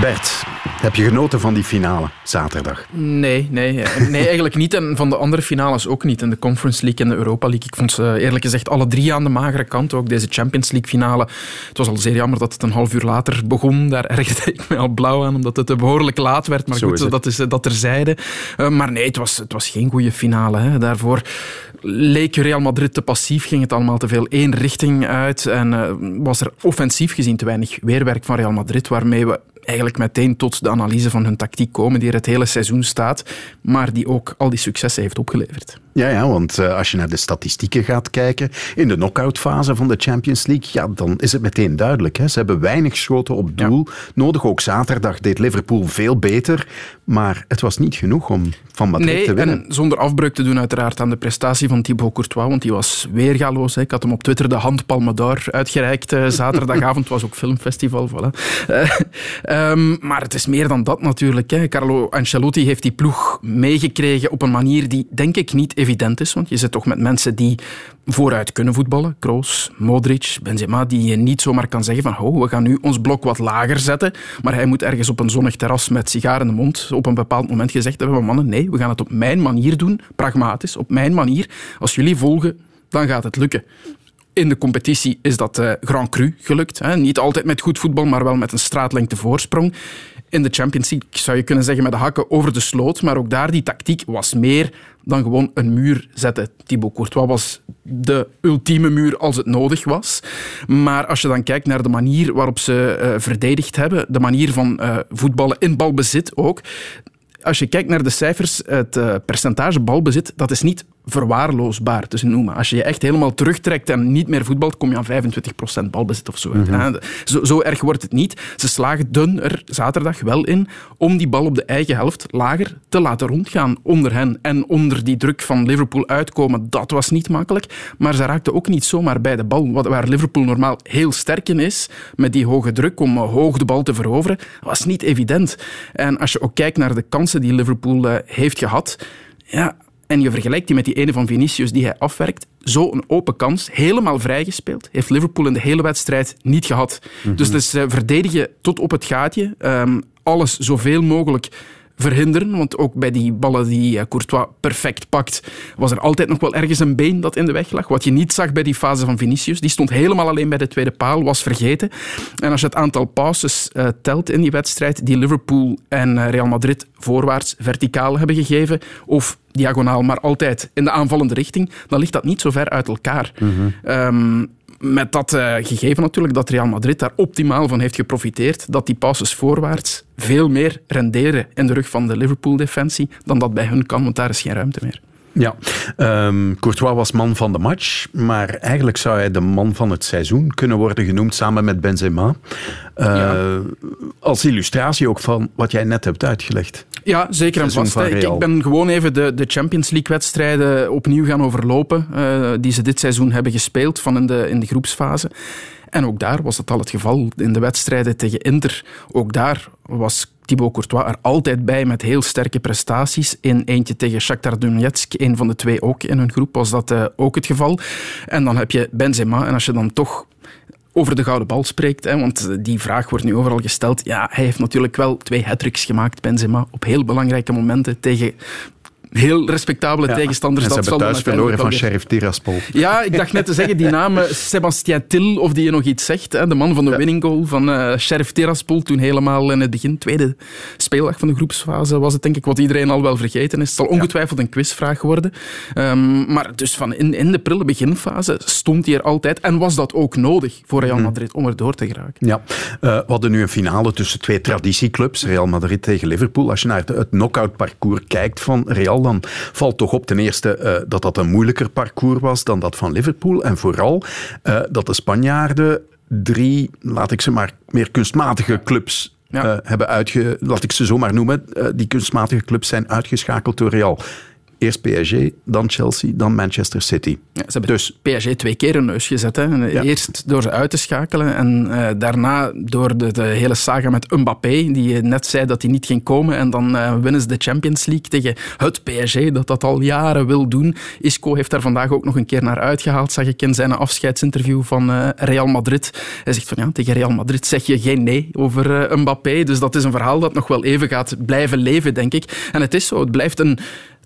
Bert, heb je genoten van die finale zaterdag? Nee, nee, nee eigenlijk niet. En van de andere finales ook niet. In de Conference League en de Europa League. Ik vond ze eerlijk gezegd alle drie aan de magere kant. Ook deze Champions League finale. Het was al zeer jammer dat het een half uur later begon. Daar ergerde ik me al blauw aan, omdat het behoorlijk laat werd. Maar Zo goed, is dat is dat terzijde. Uh, maar nee, het was, het was geen goede finale. Hè. Daarvoor leek Real Madrid te passief, ging het allemaal te veel één richting uit. En uh, was er offensief gezien te weinig weerwerk van Real Madrid, waarmee we eigenlijk meteen tot de analyse van hun tactiek komen, die er het hele seizoen staat, maar die ook al die successen heeft opgeleverd. Ja, ja want uh, als je naar de statistieken gaat kijken, in de knock-outfase van de Champions League, ja, dan is het meteen duidelijk. Hè. Ze hebben weinig schoten op doel ja. nodig. Ook zaterdag deed Liverpool veel beter, maar het was niet genoeg om van Madrid nee, te winnen. En zonder afbreuk te doen uiteraard aan de prestatie van Thibaut Courtois, want die was weergaloos. Hè. Ik had hem op Twitter de hand Palme d'Or uitgereikt uh, zaterdagavond. was ook filmfestival, voilà. Uh, um, maar het is meer dan dat natuurlijk. Hè. Carlo Ancelotti heeft die ploeg meegekregen op een manier die denk ik niet evident is, want je zit toch met mensen die vooruit kunnen voetballen. Kroos, Modric, Benzema, die je niet zomaar kan zeggen van oh, we gaan nu ons blok wat lager zetten, maar hij moet ergens op een zonnig terras met sigaar in de mond op een bepaald moment gezegd hebben, mannen, nee, we gaan het op mijn manier doen, pragmatisch, op mijn manier. Als jullie volgen, dan gaat het lukken. In de competitie is dat uh, Grand Cru gelukt. Hè. Niet altijd met goed voetbal, maar wel met een straatlengte voorsprong. In de Champions League zou je kunnen zeggen met de hakken over de sloot, maar ook daar die tactiek was meer dan gewoon een muur zetten. Thibaut Courtois was de ultieme muur als het nodig was. Maar als je dan kijkt naar de manier waarop ze uh, verdedigd hebben, de manier van uh, voetballen in balbezit ook, als je kijkt naar de cijfers, het uh, percentage balbezit, dat is niet verwaarloosbaar te noemen. Als je je echt helemaal terugtrekt en niet meer voetbalt, kom je aan 25% balbezit of zo. Mm -hmm. zo. Zo erg wordt het niet. Ze slaagden er zaterdag wel in om die bal op de eigen helft lager te laten rondgaan onder hen. En onder die druk van Liverpool uitkomen, dat was niet makkelijk. Maar ze raakten ook niet zomaar bij de bal. Waar Liverpool normaal heel sterk in is, met die hoge druk om hoog de bal te veroveren, was niet evident. En als je ook kijkt naar de kansen die Liverpool uh, heeft gehad, ja, en je vergelijkt die met die ene van Vinicius die hij afwerkt, zo'n open kans, helemaal vrijgespeeld, heeft Liverpool in de hele wedstrijd niet gehad. Mm -hmm. Dus het is uh, verdedigen tot op het gaatje, um, alles zoveel mogelijk verhinderen. Want ook bij die ballen die Courtois perfect pakt, was er altijd nog wel ergens een been dat in de weg lag. Wat je niet zag bij die fase van Vinicius. Die stond helemaal alleen bij de tweede paal, was vergeten. En als je het aantal passes uh, telt in die wedstrijd, die Liverpool en uh, Real Madrid voorwaarts verticaal hebben gegeven, of diagonaal, maar altijd in de aanvallende richting, dan ligt dat niet zo ver uit elkaar. Mm -hmm. um, met dat uh, gegeven natuurlijk dat Real Madrid daar optimaal van heeft geprofiteerd, dat die passes voorwaarts veel meer renderen in de rug van de Liverpool-defensie dan dat bij hun kan, want daar is geen ruimte meer. Ja, um, Courtois was man van de match, maar eigenlijk zou hij de man van het seizoen kunnen worden genoemd samen met Benzema. Uh, ja. Als illustratie ook van wat jij net hebt uitgelegd. Ja, zeker en vast. Ik, ik, ben gewoon even de, de Champions League-wedstrijden opnieuw gaan overlopen uh, die ze dit seizoen hebben gespeeld van in de, in de groepsfase. En ook daar was dat al het geval in de wedstrijden tegen Inter. Ook daar was Thibaut Courtois er altijd bij met heel sterke prestaties. In eentje tegen Shakhtar Donetsk, een van de twee ook in hun groep, was dat uh, ook het geval. En dan heb je Benzema. En als je dan toch over de gouden bal spreekt, hè, want die vraag wordt nu overal gesteld. Ja, hij heeft natuurlijk wel twee hat gemaakt, Benzema, op heel belangrijke momenten tegen heel respectabele ja. tegenstanders. En ze hebben thuis verloren van Sheriff Tiraspol. Ja, ik dacht net te zeggen, die naam eh, Sebastien Til, of die je nog iets zegt. Hè, de man van de ja. winning goal van uh, Sheriff Tiraspol. Toen helemaal in het begin, tweede speeldag van de groepsfase, was het denk ik wat iedereen al wel vergeten is. Het zal ongetwijfeld een quizvraag worden. Um, maar dus van in, in de prille beginfase stond hij er altijd. En was dat ook nodig voor Real Madrid om er door te geraken. Ja, uh, we hadden nu een finale tussen twee traditieclubs. Real Madrid tegen Liverpool. Als je naar het, het knockout parcours kijkt van Real dan valt toch op ten eerste uh, dat dat een moeilijker parcours was dan dat van Liverpool. En vooral uh, dat de Spanjaarden drie, laat ik ze maar meer kunstmatige clubs ja. uh, hebben uitge... Laat ik ze zo maar noemen. die kunstmatige clubs zijn uitgeschakeld door Real. Eerst PSG, dan Chelsea, dan Manchester City. Ja, ze hebben dus PSG twee keer een neus gezet. Hè. Ja. Eerst door ze uit te schakelen en uh, daarna door de, de, hele saga met Mbappé, die net zei dat hij niet ging komen. En dan uh, winnen ze de Champions League tegen het PSG, dat dat al jaren wil doen. Isco heeft daar vandaag ook nog een keer naar uitgehaald, zag ik in zijn afscheidsinterview van uh, Real Madrid. Hij zegt van ja, tegen Real Madrid zeg je geen nee over Mbappé. Dus dat is een verhaal dat nog wel even gaat blijven leven, denk ik. En het is zo, het blijft een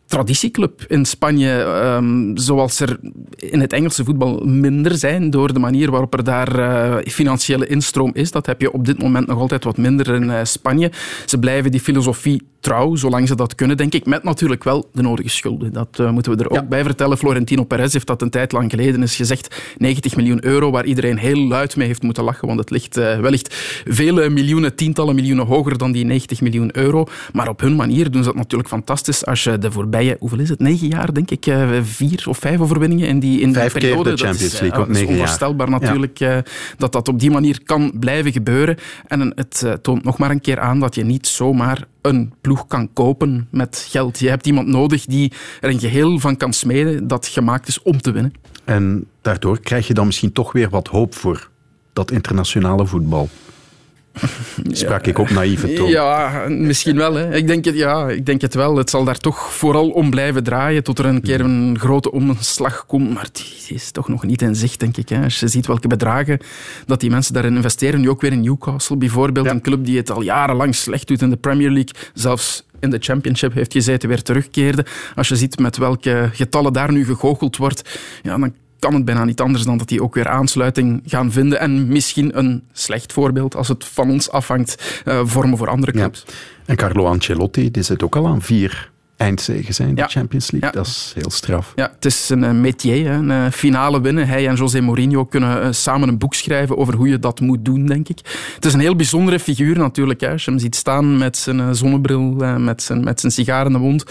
traditieclub in Spanje, um, zoals er in het Engelse voetbal minder zijn door de manier waarop er daar uh, financiële instroom is. Dat heb je op dit moment nog altijd wat minder in uh, Spanje. Ze blijven die filosofie trouw, zolang ze dat kunnen, denk ik, met natuurlijk wel de nodige schulden. Dat uh, moeten we er ook ja. bij vertellen. Florentino Perez heeft dat een tijd lang geleden is gezegd. 90 miljoen euro, waar iedereen heel luid mee heeft moeten lachen, want het ligt wellicht vele miljoenen, tientallen miljoenen hoger dan die 90 miljoen euro. Maar op hun manier doen ze dat natuurlijk fantastisch als je de voorbije hoeveel is het? Negen jaar, denk ik, vier of vijf overwinningen in die, in vijf die periode. Keer de Champions dat is, League op negen jaar. onvoorstelbaar natuurlijk ja. dat dat op die manier kan blijven gebeuren. En het toont nog maar een keer aan dat je niet zomaar een ploeg kan kopen met geld. Je hebt iemand nodig die er een geheel van kan smeden dat gemaakt is om te winnen. En daardoor krijg je dan misschien toch weer wat hoop voor dat internationale voetbal. Sprak ik op naïeve toon? Ja, misschien wel. Hè. Ik, denk het, ja, ik denk het wel. Het zal daar toch vooral om blijven draaien tot er een keer een grote omslag komt. Maar die is toch nog niet in zicht, denk ik. Hè. Als je ziet welke bedragen dat die mensen daarin investeren. Nu ook weer in Newcastle bijvoorbeeld. Ja. Een club die het al jarenlang slecht doet in de Premier League. Zelfs in de Championship heeft gezeten, weer terugkeerde. Als je ziet met welke getallen daar nu gegoocheld wordt, ja, dan kan het bijna niet anders dan dat die ook weer aansluiting gaan vinden. En misschien een slecht voorbeeld, als het van ons afhangt, uh, vormen voor andere clubs. Ja. En Carlo Ancelotti, die zit ook al aan vier eindzegen zijn ja. de Champions League. Ja. Dat is heel straf. Ja, het is een métier, een uh, finale winnen. Hij en José Mourinho kunnen uh, samen een boek schrijven over hoe je dat moet doen, denk ik. Het is een heel bijzondere figuur natuurlijk. Hè. Als je hem ziet staan met zijn zonnebril, met, zijn, met zijn sigaar in de mond,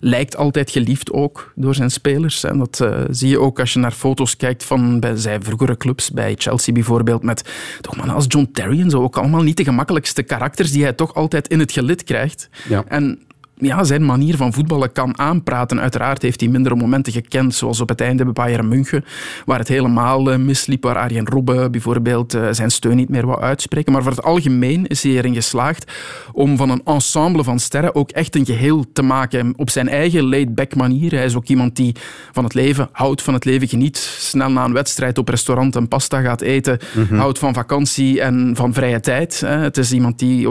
lijkt altijd geliefd ook door zijn spelers. En dat zie je ook als je naar foto's kijkt van bij zijn vroegere clubs, bij Chelsea bijvoorbeeld, met toch man als John Terry en zo, ook allemaal niet de gemakkelijkste karakters die hij toch altijd in het gelid krijgt. Ja. En ja, zijn manier van voetballen kan aanpraten. Uiteraard heeft hij mindere momenten gekend, zoals op het einde bij Bayern München, waar het helemaal misliep, waar Arjen Robben bijvoorbeeld zijn steun niet meer wou uitspreken. Maar voor het algemeen is hij erin geslaagd om van een ensemble van sterren ook echt een geheel te maken op zijn eigen laid-back manier. Hij is ook iemand die van het leven houdt, van het leven geniet, snel na een wedstrijd op restaurant een pasta gaat eten, mm-hmm. houdt van vakantie en van vrije tijd. Het is iemand die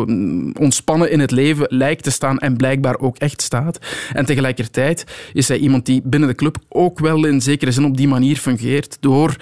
ontspannen in het leven lijkt te staan en blijkbaar ook echt staat. En tegelijkertijd is hij iemand die binnen de club ook wel in zekere zin op die manier fungeert door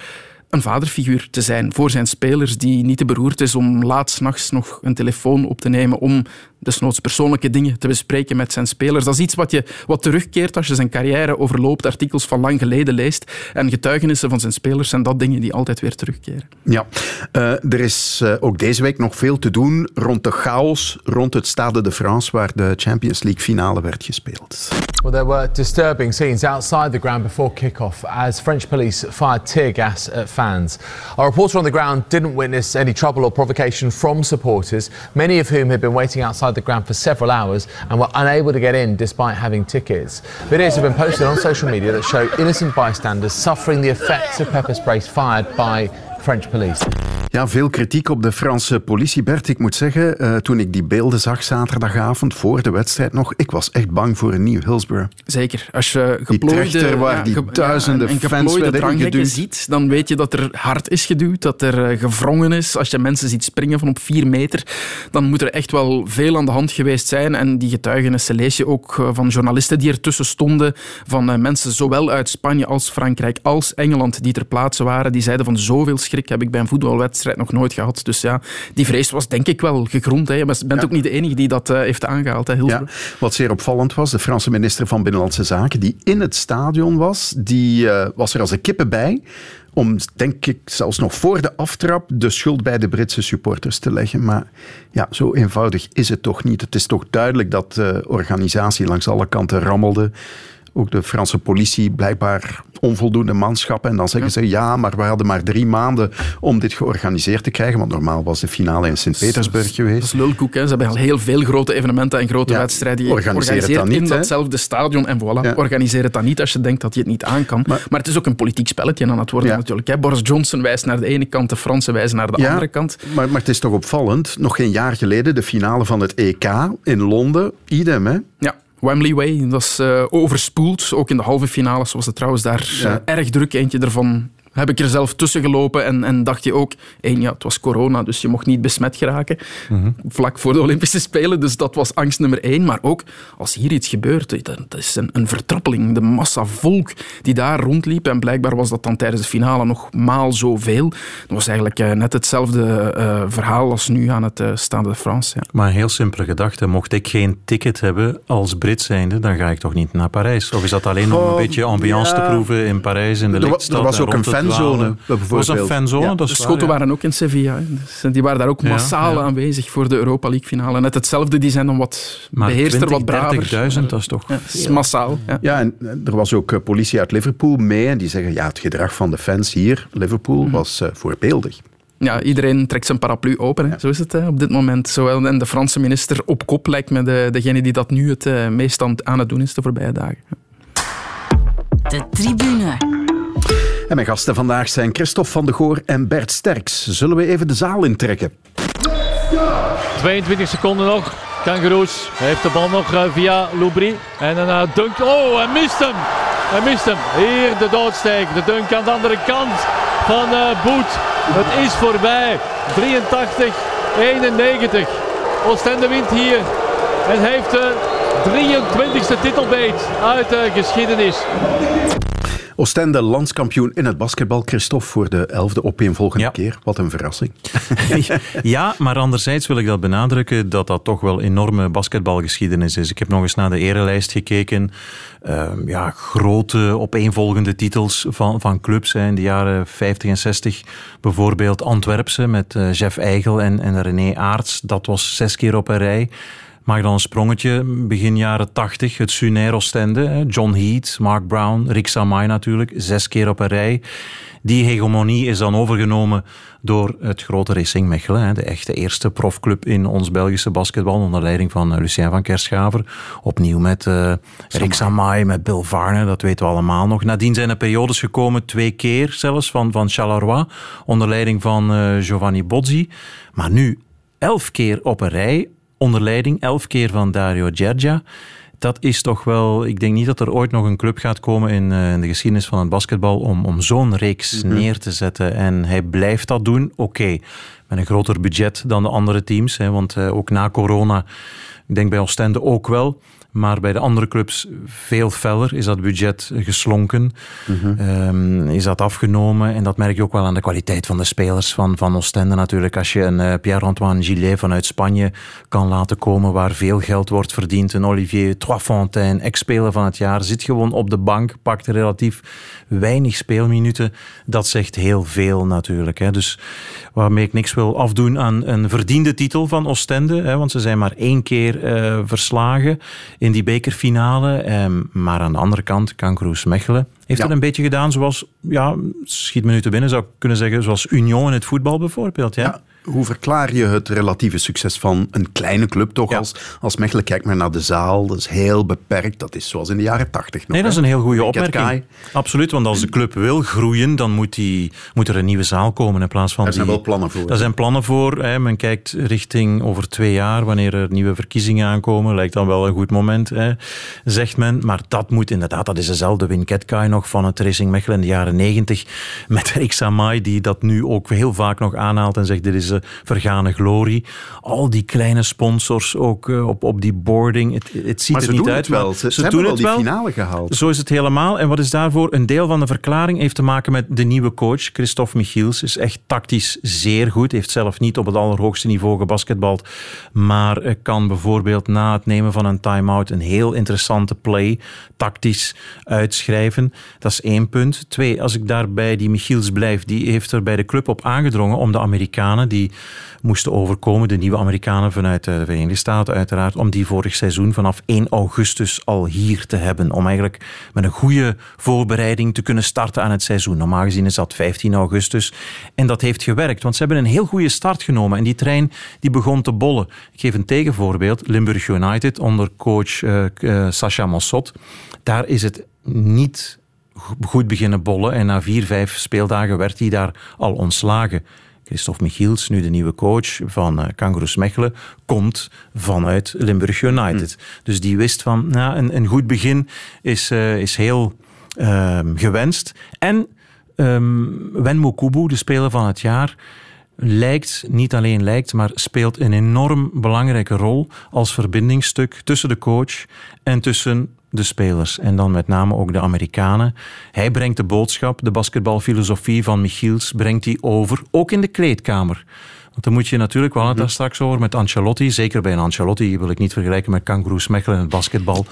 een vaderfiguur te zijn voor zijn spelers die niet te beroerd is om laat s'nachts nog een telefoon op te nemen om desnoods persoonlijke dingen te bespreken met zijn spelers. Dat is iets wat, je, wat terugkeert als je zijn carrière overloopt, artikels van lang geleden leest. En getuigenissen van zijn spelers zijn dat dingen die altijd weer terugkeren. Ja, uh, er is uh, ook deze week nog veel te doen rond de chaos rond het Stade de France, waar de Champions League finale werd gespeeld. Well, there were disturbing scenes outside the ground before kick-off as French police fired tear gas at fans. Our reporter on the ground didn't witness any trouble or provocation from supporters, many of whom had been waiting outside the ground for several hours and were unable to get in despite having tickets. Videos have been posted on social media that show innocent bystanders suffering the effects of pepper sprays fired by French police. Ja, veel kritiek op de Franse politie, Bert. Ik moet zeggen, uh, toen ik die beelden zag zaterdagavond voor de wedstrijd nog, ik was echt bang voor een nieuw Hillsborough. Zeker. Als je geplooide, die trechter waar ja, die duizenden ja, en fans werden dranghekken ziet, dan weet je dat er hard is geduwd, dat er uh, gewrongen is. Als je mensen ziet springen van op vier meter, dan moet er echt wel veel aan de hand geweest zijn. En die getuigenissen lees je ook uh, van journalisten die ertussen stonden, van mensen zowel uit Spanje als Frankrijk als Engeland die ter plaatse waren, die zeiden van zoveel schrik heb ik bij een voetbalwedstrijd nog nooit gehad. Dus ja, die vrees was denk ik wel gegrond. Hè. Je bent ja. ook niet de enige die dat uh, heeft aangehaald. Hè, ja. Wat zeer opvallend was, de Franse minister van Binnenlandse Zaken, die in het stadion was, die uh, was er als een kippen bij om, denk ik, zelfs nog voor de aftrap de schuld bij de Britse supporters te leggen. Maar ja, zo eenvoudig is het toch niet. Het is toch duidelijk dat de organisatie langs alle kanten rammelde. Ook de Franse politie blijkbaar onvoldoende manschappen. En dan zeggen ze, ja, maar we hadden maar drie maanden om dit georganiseerd te krijgen. Want normaal was de finale in Sint-Petersburg geweest. Dat is lulkoek. Hè. Ze hebben al heel veel grote evenementen en grote ja, wedstrijden. Je organiseer het dan in niet, datzelfde stadion. En voilà, ja. organiseer het dan niet als je denkt dat je het niet aan kan. Maar, maar het is ook een politiek spelletje aan het worden natuurlijk. Hè. Boris Johnson wijst naar de ene kant, de Fransen wijzen naar de andere kant. Maar, maar het is toch opvallend. Nog geen jaar geleden de finale van het EK in Londen. Idem, hè? Ja. Wembley Way, dat is uh, overspoeld. Ook in de halve finales was het trouwens daar ja. uh, erg druk. Eentje ervan heb ik er zelf tussen gelopen en, en dacht je ook, één, ja, het was corona, dus je mocht niet besmet geraken. Mm -hmm. Vlak voor de Olympische Spelen, dus dat was angst nummer één. Maar ook, als hier iets gebeurt, dat is een, een vertrappeling. De massa volk die daar rondliep, en blijkbaar was dat dan tijdens de finale nog maal zoveel. Dat was eigenlijk uh, net hetzelfde uh, verhaal als nu aan het uh, Stade de France. Ja. Maar een heel simpele gedachte, mocht ik geen ticket hebben als Brit zijnde, dan ga ik toch niet naar Parijs? Of is dat alleen om een beetje ambiance ja. te proeven in Parijs, in de lichtstad? Er was ook een fanzone. was een fanzone, ja. de Schotten waren ook in Sevilla. Dus die waren daar ook massaal ja, aanwezig voor de Europa League finale. Net hetzelfde, die zijn dan wat maar beheerster, 20, wat braver. 30.000, dat is toch... Ja, is massaal. Ja. en er was ook politie uit Liverpool mee en die zeggen, ja, het gedrag van de fans hier, Liverpool, mm. was uh, voorbeeldig. Ja, iedereen trekt zijn paraplu open. Hè. Zo is het hè, op dit moment. Zowel en de Franse minister op kop lijkt me de, degene die dat nu het uh, meest aan het doen is de voorbije dagen. De tribune. En mijn gasten vandaag zijn Christophe van de Goor en Bert Sterks. Zullen we even de zaal intrekken? 22 seconden nog. Kangaroos heeft de bal nog uh, via Loubry. En uh, dunk. Oh, hij mist hem. Hij mist hem. Hier de doodsteek. De dunk aan de andere kant van uh, Boet. Het is voorbij. 83, 91. Oostende wint hier. En heeft de 23e titelbeet uit de geschiedenis. Oostende landskampioen in het basketbal. Christophe voor de elfde opeenvolgende ja. keer. Wat een verrassing. ja, maar anderzijds wil ik dat benadrukken dat dat toch wel enorme basketbalgeschiedenis is. Ik heb nog eens naar de erelijst gekeken. Uh, ja, grote opeenvolgende titels van, van clubs hè, in de jaren 50 en 60. Bijvoorbeeld Antwerpse met uh, Jeff Eigel en, en René Aarts. Dat was zes keer op een rij. Maak dan een sprongetje, begin jaren 80, het Sunair Oostende. John Heath, Mark Brown, Rick Samai natuurlijk, zes keer op een rij. Die hegemonie is dan overgenomen door het grote Racing Mechelen. De echte eerste profclub in ons Belgische basketbal onder leiding van Lucien van Kerschaver. Opnieuw met uh, Rick Samai, met Bill Varne, dat weten we allemaal nog. Nadien zijn er periodes gekomen, twee keer zelfs, van, van Charleroi onder leiding van uh, Giovanni Bozzi. Maar nu elf keer op een rij onder leiding, elf keer van Dario Gergia. Dat is toch wel... Ik denk niet dat er ooit nog een club gaat komen in, uh, in de geschiedenis van het basketbal om, om zo'n reeks mm-hmm. neer te zetten. En hij blijft dat doen, oké. Okay, met een groter budget dan de andere teams. Hè, want uh, ook na corona, ik denk bij Oostende ook wel, Maar bij de andere clubs veel feller is dat budget geslonken. Ehm, is dat afgenomen. En dat merk je ook wel aan de kwaliteit van de spelers van, van Oostende natuurlijk. Als je een eh, Pierre-Antoine Gillet vanuit Spanje kan laten komen waar veel geld wordt verdiend. Een Olivier Troisfontaine, ex-speler van het jaar, zit gewoon op de bank, pakt relatief weinig speelminuten. Dat zegt heel veel natuurlijk. Hè. Dus waarmee ik niks wil afdoen aan een verdiende titel van Oostende. Hè, want ze zijn maar één keer eh, verslagen in die bekerfinale. Ehm, maar aan de andere kant, Kankeroes Mechelen heeft Ja. het een beetje gedaan zoals, ja, schiet me nu te binnen, zou ik kunnen zeggen, zoals Union in het voetbal bijvoorbeeld. Ja. Hoe verklaar je het relatieve succes van een kleine club toch als, als Mechelen? Kijk maar naar de zaal, dat is heel beperkt. Dat is zoals in de jaren tachtig nog. Nee, dat is een heel goede opmerking. Absoluut, want als de club wil groeien, dan moet, die, moet er een nieuwe zaal komen in plaats van Daar zijn die- wel plannen voor. Daar zijn plannen voor. Hè. Men kijkt richting over twee jaar, wanneer er nieuwe verkiezingen aankomen. Lijkt dan wel een goed moment, hè, zegt men. Maar dat moet inderdaad, dat is dezelfde Win Ketkai nog van het Racing Mechelen in de jaren negentig. Met Rick Samai, die dat nu ook heel vaak nog aanhaalt en zegt, dit is vergane glorie. Al die kleine sponsors ook eh, op, op die boarding. Het, het ziet Maar er niet doen uit. het wel. maar Ze- ze hebben wel die finale gehaald. Zo is het helemaal. En wat is daarvoor? Een deel van de verklaring heeft te maken met de nieuwe coach. Christophe Michiels is echt tactisch zeer goed. Heeft zelf niet op het allerhoogste niveau gebasketbald. Maar eh, kan bijvoorbeeld na het nemen van een time-out een heel interessante play tactisch uitschrijven. Dat is één punt. Twee, als ik daarbij die Michiels blijf, die heeft er bij de club op aangedrongen om de Amerikanen die moesten overkomen, de nieuwe Amerikanen vanuit eh, de Verenigde Staten uiteraard, om die vorig seizoen vanaf 1 augustus al hier te hebben. Om eigenlijk met een goede voorbereiding te kunnen starten aan het seizoen. Normaal gezien is dat 15 augustus. En dat heeft gewerkt, want ze hebben een heel goede start genomen. En die trein die begon te bollen. Ik geef een tegenvoorbeeld. Limburg United onder coach eh, Sacha Mossot. Daar is het niet go- goed beginnen bollen. En na vier, vijf speeldagen werd hij daar al ontslagen. Christophe Michiels, nu de nieuwe coach van eh Kangaroos Mechelen, komt vanuit Limburg United. Dus die wist van, nou, een, een goed begin is, eh, is heel ehm, gewenst. En ehm Wenmo Kubu, de speler van het jaar, lijkt, niet alleen lijkt, maar speelt een enorm belangrijke rol als verbindingsstuk tussen de coach en tussen de spelers. En dan met name ook de Amerikanen. Hij brengt de boodschap, de basketbalfilosofie van Michiels, brengt hij over, ook in de kleedkamer. Want dan moet je natuurlijk, we hadden het daar straks over met Ancelotti. Zeker bij een Ancelotti wil ik niet vergelijken met Kangaroos Mechelen in het basketbal.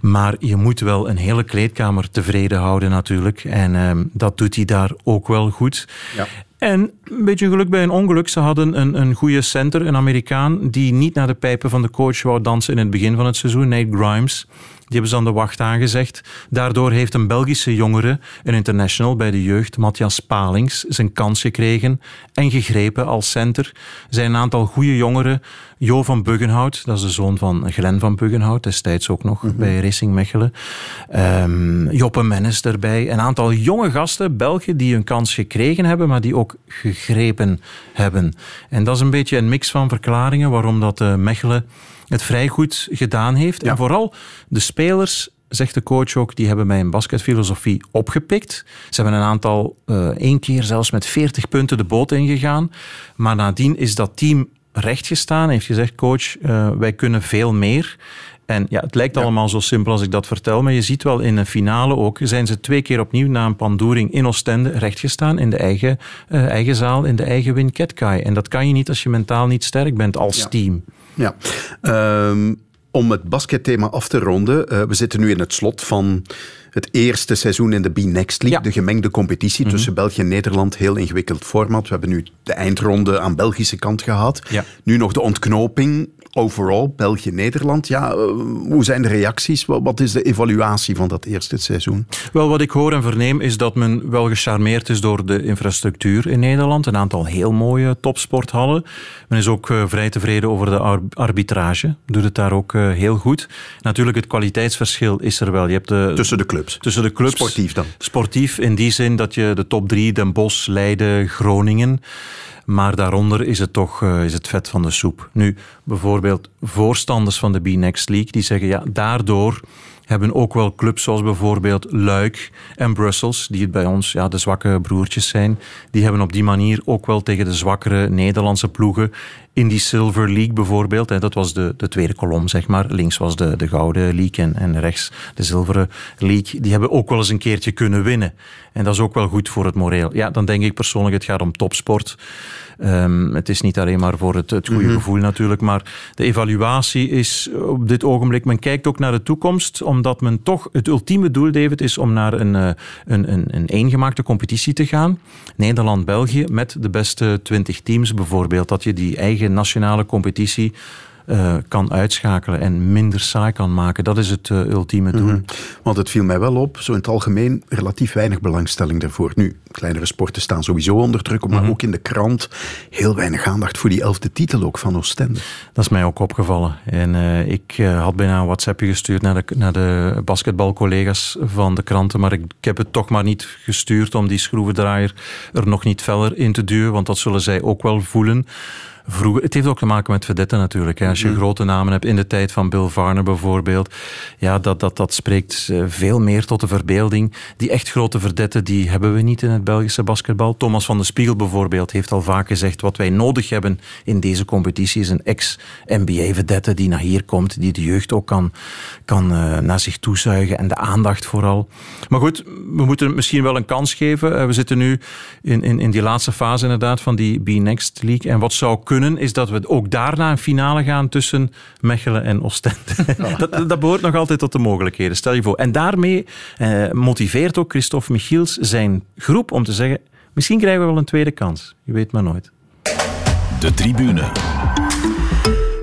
Maar je moet wel een hele kleedkamer tevreden houden natuurlijk. En ehm, dat doet hij daar ook wel goed. Ja. En een beetje geluk bij een ongeluk. Ze hadden een, een goede center, een Amerikaan, die niet naar de pijpen van de coach wou dansen in het begin van het seizoen, Nate Grimes. Die hebben ze aan de wacht aangezegd. Daardoor heeft een Belgische jongere, een international bij de jeugd, Matthias Palings, zijn kans gekregen en gegrepen als center. Er zijn een aantal goede jongeren. Jo van Buggenhout, dat is de zoon van Glenn van Buggenhout, destijds ook nog bij Racing Mechelen. Ehm, Joppe Mennis erbij. Een aantal jonge gasten, Belgen, die een kans gekregen hebben, maar die ook gegrepen hebben. En dat is een beetje een mix van verklaringen waarom dat eh, Mechelen het vrij goed gedaan heeft. En vooral de spelers, zegt de coach ook, die hebben mijn basketfilosofie opgepikt. Ze hebben een aantal, eh, één keer zelfs met 40 punten de boot ingegaan. Maar nadien is dat team rechtgestaan. Heeft gezegd, coach, eh, wij kunnen veel meer. En ja, het lijkt allemaal zo simpel als ik dat vertel, maar je ziet wel in een finale ook, zijn ze twee keer opnieuw na een pandoering in Oostende rechtgestaan in de eigen, eh, eigen zaal, in de eigen Win Ketkai. En dat kan je niet als je mentaal niet sterk bent als Ja. team. Ja. Ehm, om het basketthema af te ronden. eh, we zitten nu in het slot van het eerste seizoen in de B-Next League. De gemengde competitie Mhm. tussen België en Nederland. Heel ingewikkeld format. We hebben nu de eindronde aan Belgische kant gehad. Nu nog de ontknoping. Overal, België-Nederland. Ja, eh, hoe zijn de reacties? Wat, is de evaluatie van dat eerste seizoen? Wel, wat ik hoor en verneem is dat men wel gecharmeerd is door de infrastructuur in Nederland. Een aantal heel mooie topsporthallen. Men is ook eh, vrij tevreden over de ar- arbitrage. Doet het daar ook eh, heel goed. Natuurlijk, het kwaliteitsverschil is er wel. Je hebt de, tussen de clubs. Tussen de clubs. Sportief dan. Sportief in die zin dat je de top drie, Den Bosch, Leiden, Groningen. Maar daaronder is het toch eh, is het vet van de soep. Nu, bijvoorbeeld voorstanders van de B-Next League, die zeggen ja, daardoor hebben ook wel clubs zoals bijvoorbeeld Luik en Brussels, die het bij ons ja, de zwakke broertjes zijn, die hebben op die manier ook wel tegen de zwakkere Nederlandse ploegen in die Silver League bijvoorbeeld. Hè, dat was de, de tweede kolom, zeg maar. Links was de, de Gouden League en, en rechts de Zilveren League. Die hebben ook wel eens een keertje kunnen winnen. En dat is ook wel goed voor het moreel. Ja, dan denk ik persoonlijk, het gaat om topsport. Um, het is niet alleen maar voor het, het goede Mhm. gevoel natuurlijk, maar de evaluatie is op dit ogenblik, men kijkt ook naar de toekomst, omdat men toch, het ultieme doel, David, is om naar een, eh, een, een, een eengemaakte competitie te gaan. Nederland-België met de beste 20 teams bijvoorbeeld, dat je die eigen nationale competitie eh, kan uitschakelen en minder saai kan maken. Dat is het eh, ultieme doel. Mhm. Want het viel mij wel op, zo in het algemeen relatief weinig belangstelling daarvoor. Nu, kleinere sporten staan sowieso onder druk, maar Mhm. ook in de krant heel weinig aandacht voor die elfde titel ook van Oostende. Dat is mij ook opgevallen. En eh, ik had bijna een WhatsAppje gestuurd naar de, naar de basketbalcollega's van de kranten, maar ik, ik heb het toch maar niet gestuurd om die schroevendraaier er nog niet feller in te duwen, want dat zullen zij ook wel voelen. Vroeger, het heeft ook te maken met vedetten natuurlijk. Hè. Als je Mhm. grote namen hebt in de tijd van Bill Varner bijvoorbeeld, ja, dat, dat, dat spreekt eh, veel meer tot de verbeelding. Die echt grote verdetten, die hebben we niet in het Belgische basketbal. Thomas van de Spiegel bijvoorbeeld heeft al vaak gezegd, wat wij nodig hebben in deze competitie is een ex-NBA-vedette die naar hier komt, die de jeugd ook kan, kan eh, naar zich toezuigen en de aandacht vooral. Maar goed, we moeten misschien wel een kans geven. Eh, we zitten nu in, in, in die laatste fase inderdaad van die B-Next League. En wat zou kunnen, is dat we ook daarna een finale gaan tussen Mechelen en Oostende. dat, dat behoort nog altijd tot de mogelijkheden. Stel je voor. En daarmee eh, motiveert ook Christophe Michiels zijn groep om te zeggen, misschien krijgen we wel een tweede kans. Je weet maar nooit. De tribune.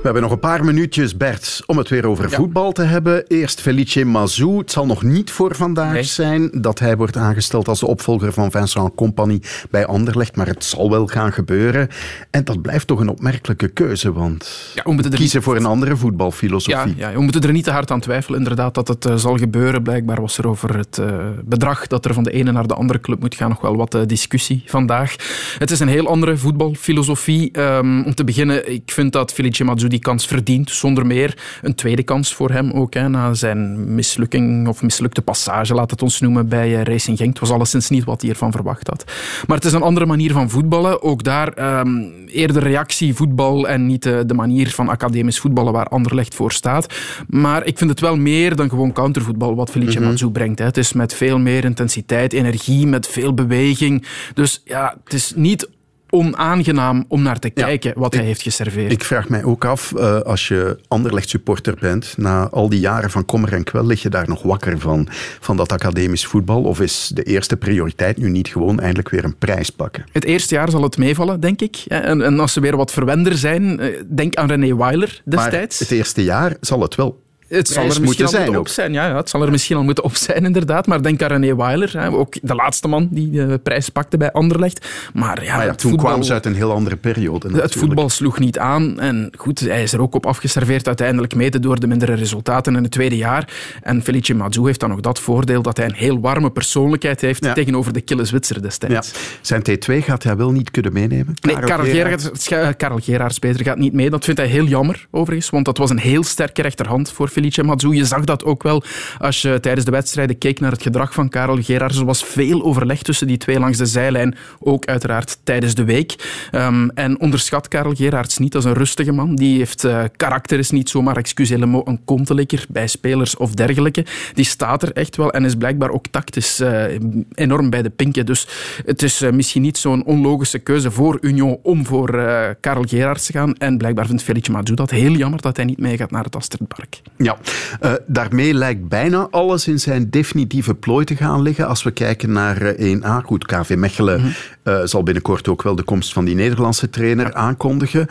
We hebben nog een paar minuutjes, Bert, om het weer over voetbal te hebben. Eerst Felice Mazou. Het zal nog niet voor vandaag zijn dat hij wordt aangesteld als de opvolger van Vincent Compagnie bij Anderlecht, maar het zal wel gaan gebeuren. En dat blijft toch een opmerkelijke keuze, want Ja, we kiezen voor een andere voetbalfilosofie. Ja, ja, we moeten er niet te hard aan twijfelen, inderdaad, dat het eh, zal gebeuren. Blijkbaar was er over het eh, bedrag dat er van de ene naar de andere club moet gaan nog wel wat eh, discussie vandaag. Het is een heel andere voetbalfilosofie. Ehm, om te beginnen, ik vind dat Felice Mazou die kans verdient, zonder meer. Een tweede kans voor hem ook, hè, na zijn mislukking of mislukte passage, laat het ons noemen, bij eh, Racing Genk. Het was alleszins niet wat hij ervan verwacht had. Maar het is een andere manier van voetballen. Ook daar ehm, eerder reactievoetbal en niet eh, de manier van academisch voetballen waar Anderlecht voor staat. Maar ik vind het wel meer dan gewoon countervoetbal wat Felice Mhm. Mazou brengt. Hè. Het is met veel meer intensiteit, energie, met veel beweging. Dus ja, het is niet onaangenaam om naar te kijken wat hij heeft geserveerd. Ik vraag mij ook af, eh, als je Anderlecht supporter bent, na al die jaren van kommer en kwel, lig je daar nog wakker van, van dat academisch voetbal? Of is de eerste prioriteit nu niet gewoon eindelijk weer een prijs pakken? Het eerste jaar zal het meevallen, denk ik. En, en als ze weer wat verwender zijn, eh, denk aan René Weiler destijds. Maar het eerste jaar zal het wel Het zal er misschien al zijn moeten op zijn. Ja, ja, het zal er misschien al moeten op zijn, inderdaad. Maar denk aan René Weiler, hè, ook de laatste man die de prijs pakte bij Anderlecht. Maar ja, Maar ja, het toen voetbal- kwamen ze uit een heel andere periode. Het natuurlijk. voetbal sloeg niet aan. En goed, hij is er ook op afgeserveerd uiteindelijk mede door de mindere resultaten in het tweede jaar. En Felice Mazou heeft dan nog dat voordeel dat hij een heel warme persoonlijkheid heeft tegenover de kille Zwitser destijds. Zijn T2 gaat hij wel niet kunnen meenemen? Nee, Karel gaat niet mee. Dat vindt hij heel jammer, overigens. Want dat was een heel sterke rechterhand voor Felice Mazou. Je zag dat ook wel als je tijdens de wedstrijden keek naar het gedrag van Karel Gerards. Er was veel overleg tussen die twee langs de zijlijn. Ook uiteraard tijdens de week. Ehm, en onderschat Karel Gerards niet. Is een rustige man. Die heeft eh, karakter, is niet zomaar, mot, een kontelikker bij spelers of dergelijke. Die staat er echt wel en is blijkbaar ook tactisch eh, enorm bij de pinken. Dus het is eh, misschien niet zo'n onlogische keuze voor Union om voor Karel Gerards te gaan. En blijkbaar vindt Felice Mazou dat heel jammer dat hij niet meegaat naar het Astridpark. Eh, daarmee lijkt bijna alles in zijn definitieve plooi te gaan liggen. Als we kijken naar eh, 1A, goed, KV Mechelen Mhm. eh, zal binnenkort ook wel de komst van die Nederlandse trainer aankondigen.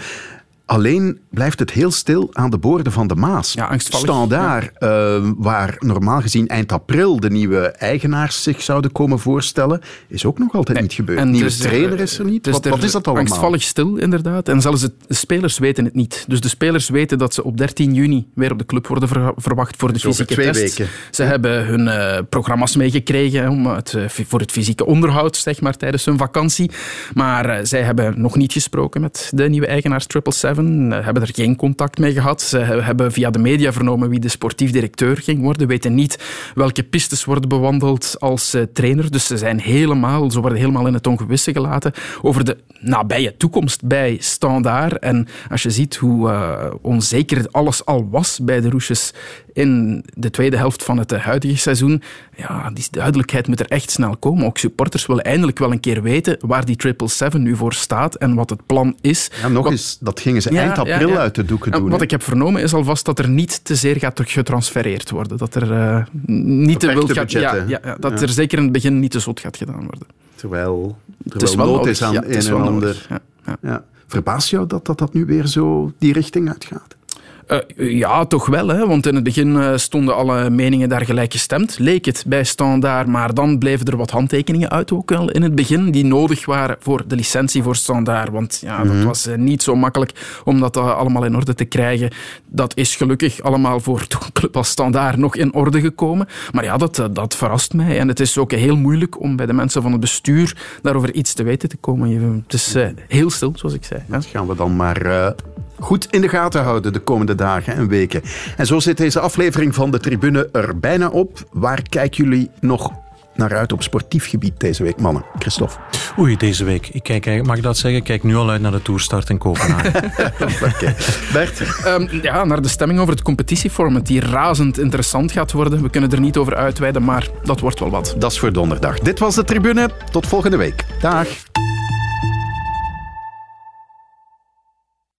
Alleen blijft het heel stil aan de boorden van de Maas. Ja, angstvallig. Standaard, eh, waar normaal gezien eind april de nieuwe eigenaars zich zouden komen voorstellen, is ook nog altijd niet gebeurd. En nieuwe dus, eh, trainer is er niet. dus wat, wat is dat allemaal? Angstvallig stil, inderdaad. En zelfs de spelers weten het niet. Dus de spelers weten dat ze op 13 juni weer op de club worden ver- verwacht voor de Dus fysieke twee test. weken. Ze hebben hun eh, programma's meegekregen om het, eh, voor het fysieke onderhoud, zeg maar, tijdens hun vakantie. Maar zij hebben nog niet gesproken met de nieuwe eigenaars 777. Eh, hebben er geen contact mee gehad. Ze hebben via de media vernomen wie de sportief directeur ging worden, weten niet welke pistes worden bewandeld als eh, trainer. Dus ze zijn helemaal, ze worden helemaal in het ongewisse gelaten over de nabije toekomst bij Standaard. En als je ziet hoe uh, onzeker alles al was bij de Roesjes in de tweede helft van het huidige seizoen, ja, die duidelijkheid moet er echt snel komen. Ook supporters willen eindelijk wel een keer weten waar die 777 nu voor staat en wat het plan is. Ja, nog eens, dat gingen ze eind april uit de doeken doen. Wat ik heb vernomen is alvast dat er niet te zeer gaat getransfereerd worden. Dat er uh, niet te wild gaat... Ja, ja, dat er zeker in het begin niet te zot gaat gedaan worden. Terwijl, terwijl nood is aan een en ander. Ja, Verbaast jou dat, dat dat nu weer zo die richting uitgaat? Uh, ja, toch wel. Hè? Want in het begin uh, stonden alle meningen daar gelijk gestemd. Leek het bij Standaard, maar dan bleven er wat handtekeningen uit ook wel in het begin, die nodig waren voor de licentie voor Standaard. Want ja, dat Mhm. was uh, niet zo makkelijk om dat allemaal in orde te krijgen. Dat is gelukkig allemaal voor een club als Standaard nog in orde gekomen. Maar ja, dat, dat verrast mij. En het is ook heel moeilijk om bij de mensen van het bestuur daarover iets te weten te komen. Het is heel stil, zoals ik zei. Dat gaan we dan maar goed in de gaten houden de komende dagen en weken. En zo zit deze aflevering van de Tribune er bijna op. Waar kijken jullie nog naar uit op sportief gebied deze week, mannen? Christophe. Oei, deze week. Ik kijk, mag ik dat zeggen? Ik kijk nu al uit naar de toerstart in Kopenhagen. okay. Bert? Um, ja, naar de stemming over het competitieformat, die razend interessant gaat worden. We kunnen er niet over uitweiden, maar dat wordt wel wat. Dat is voor donderdag. Dit was de Tribune. Tot volgende week. Dag.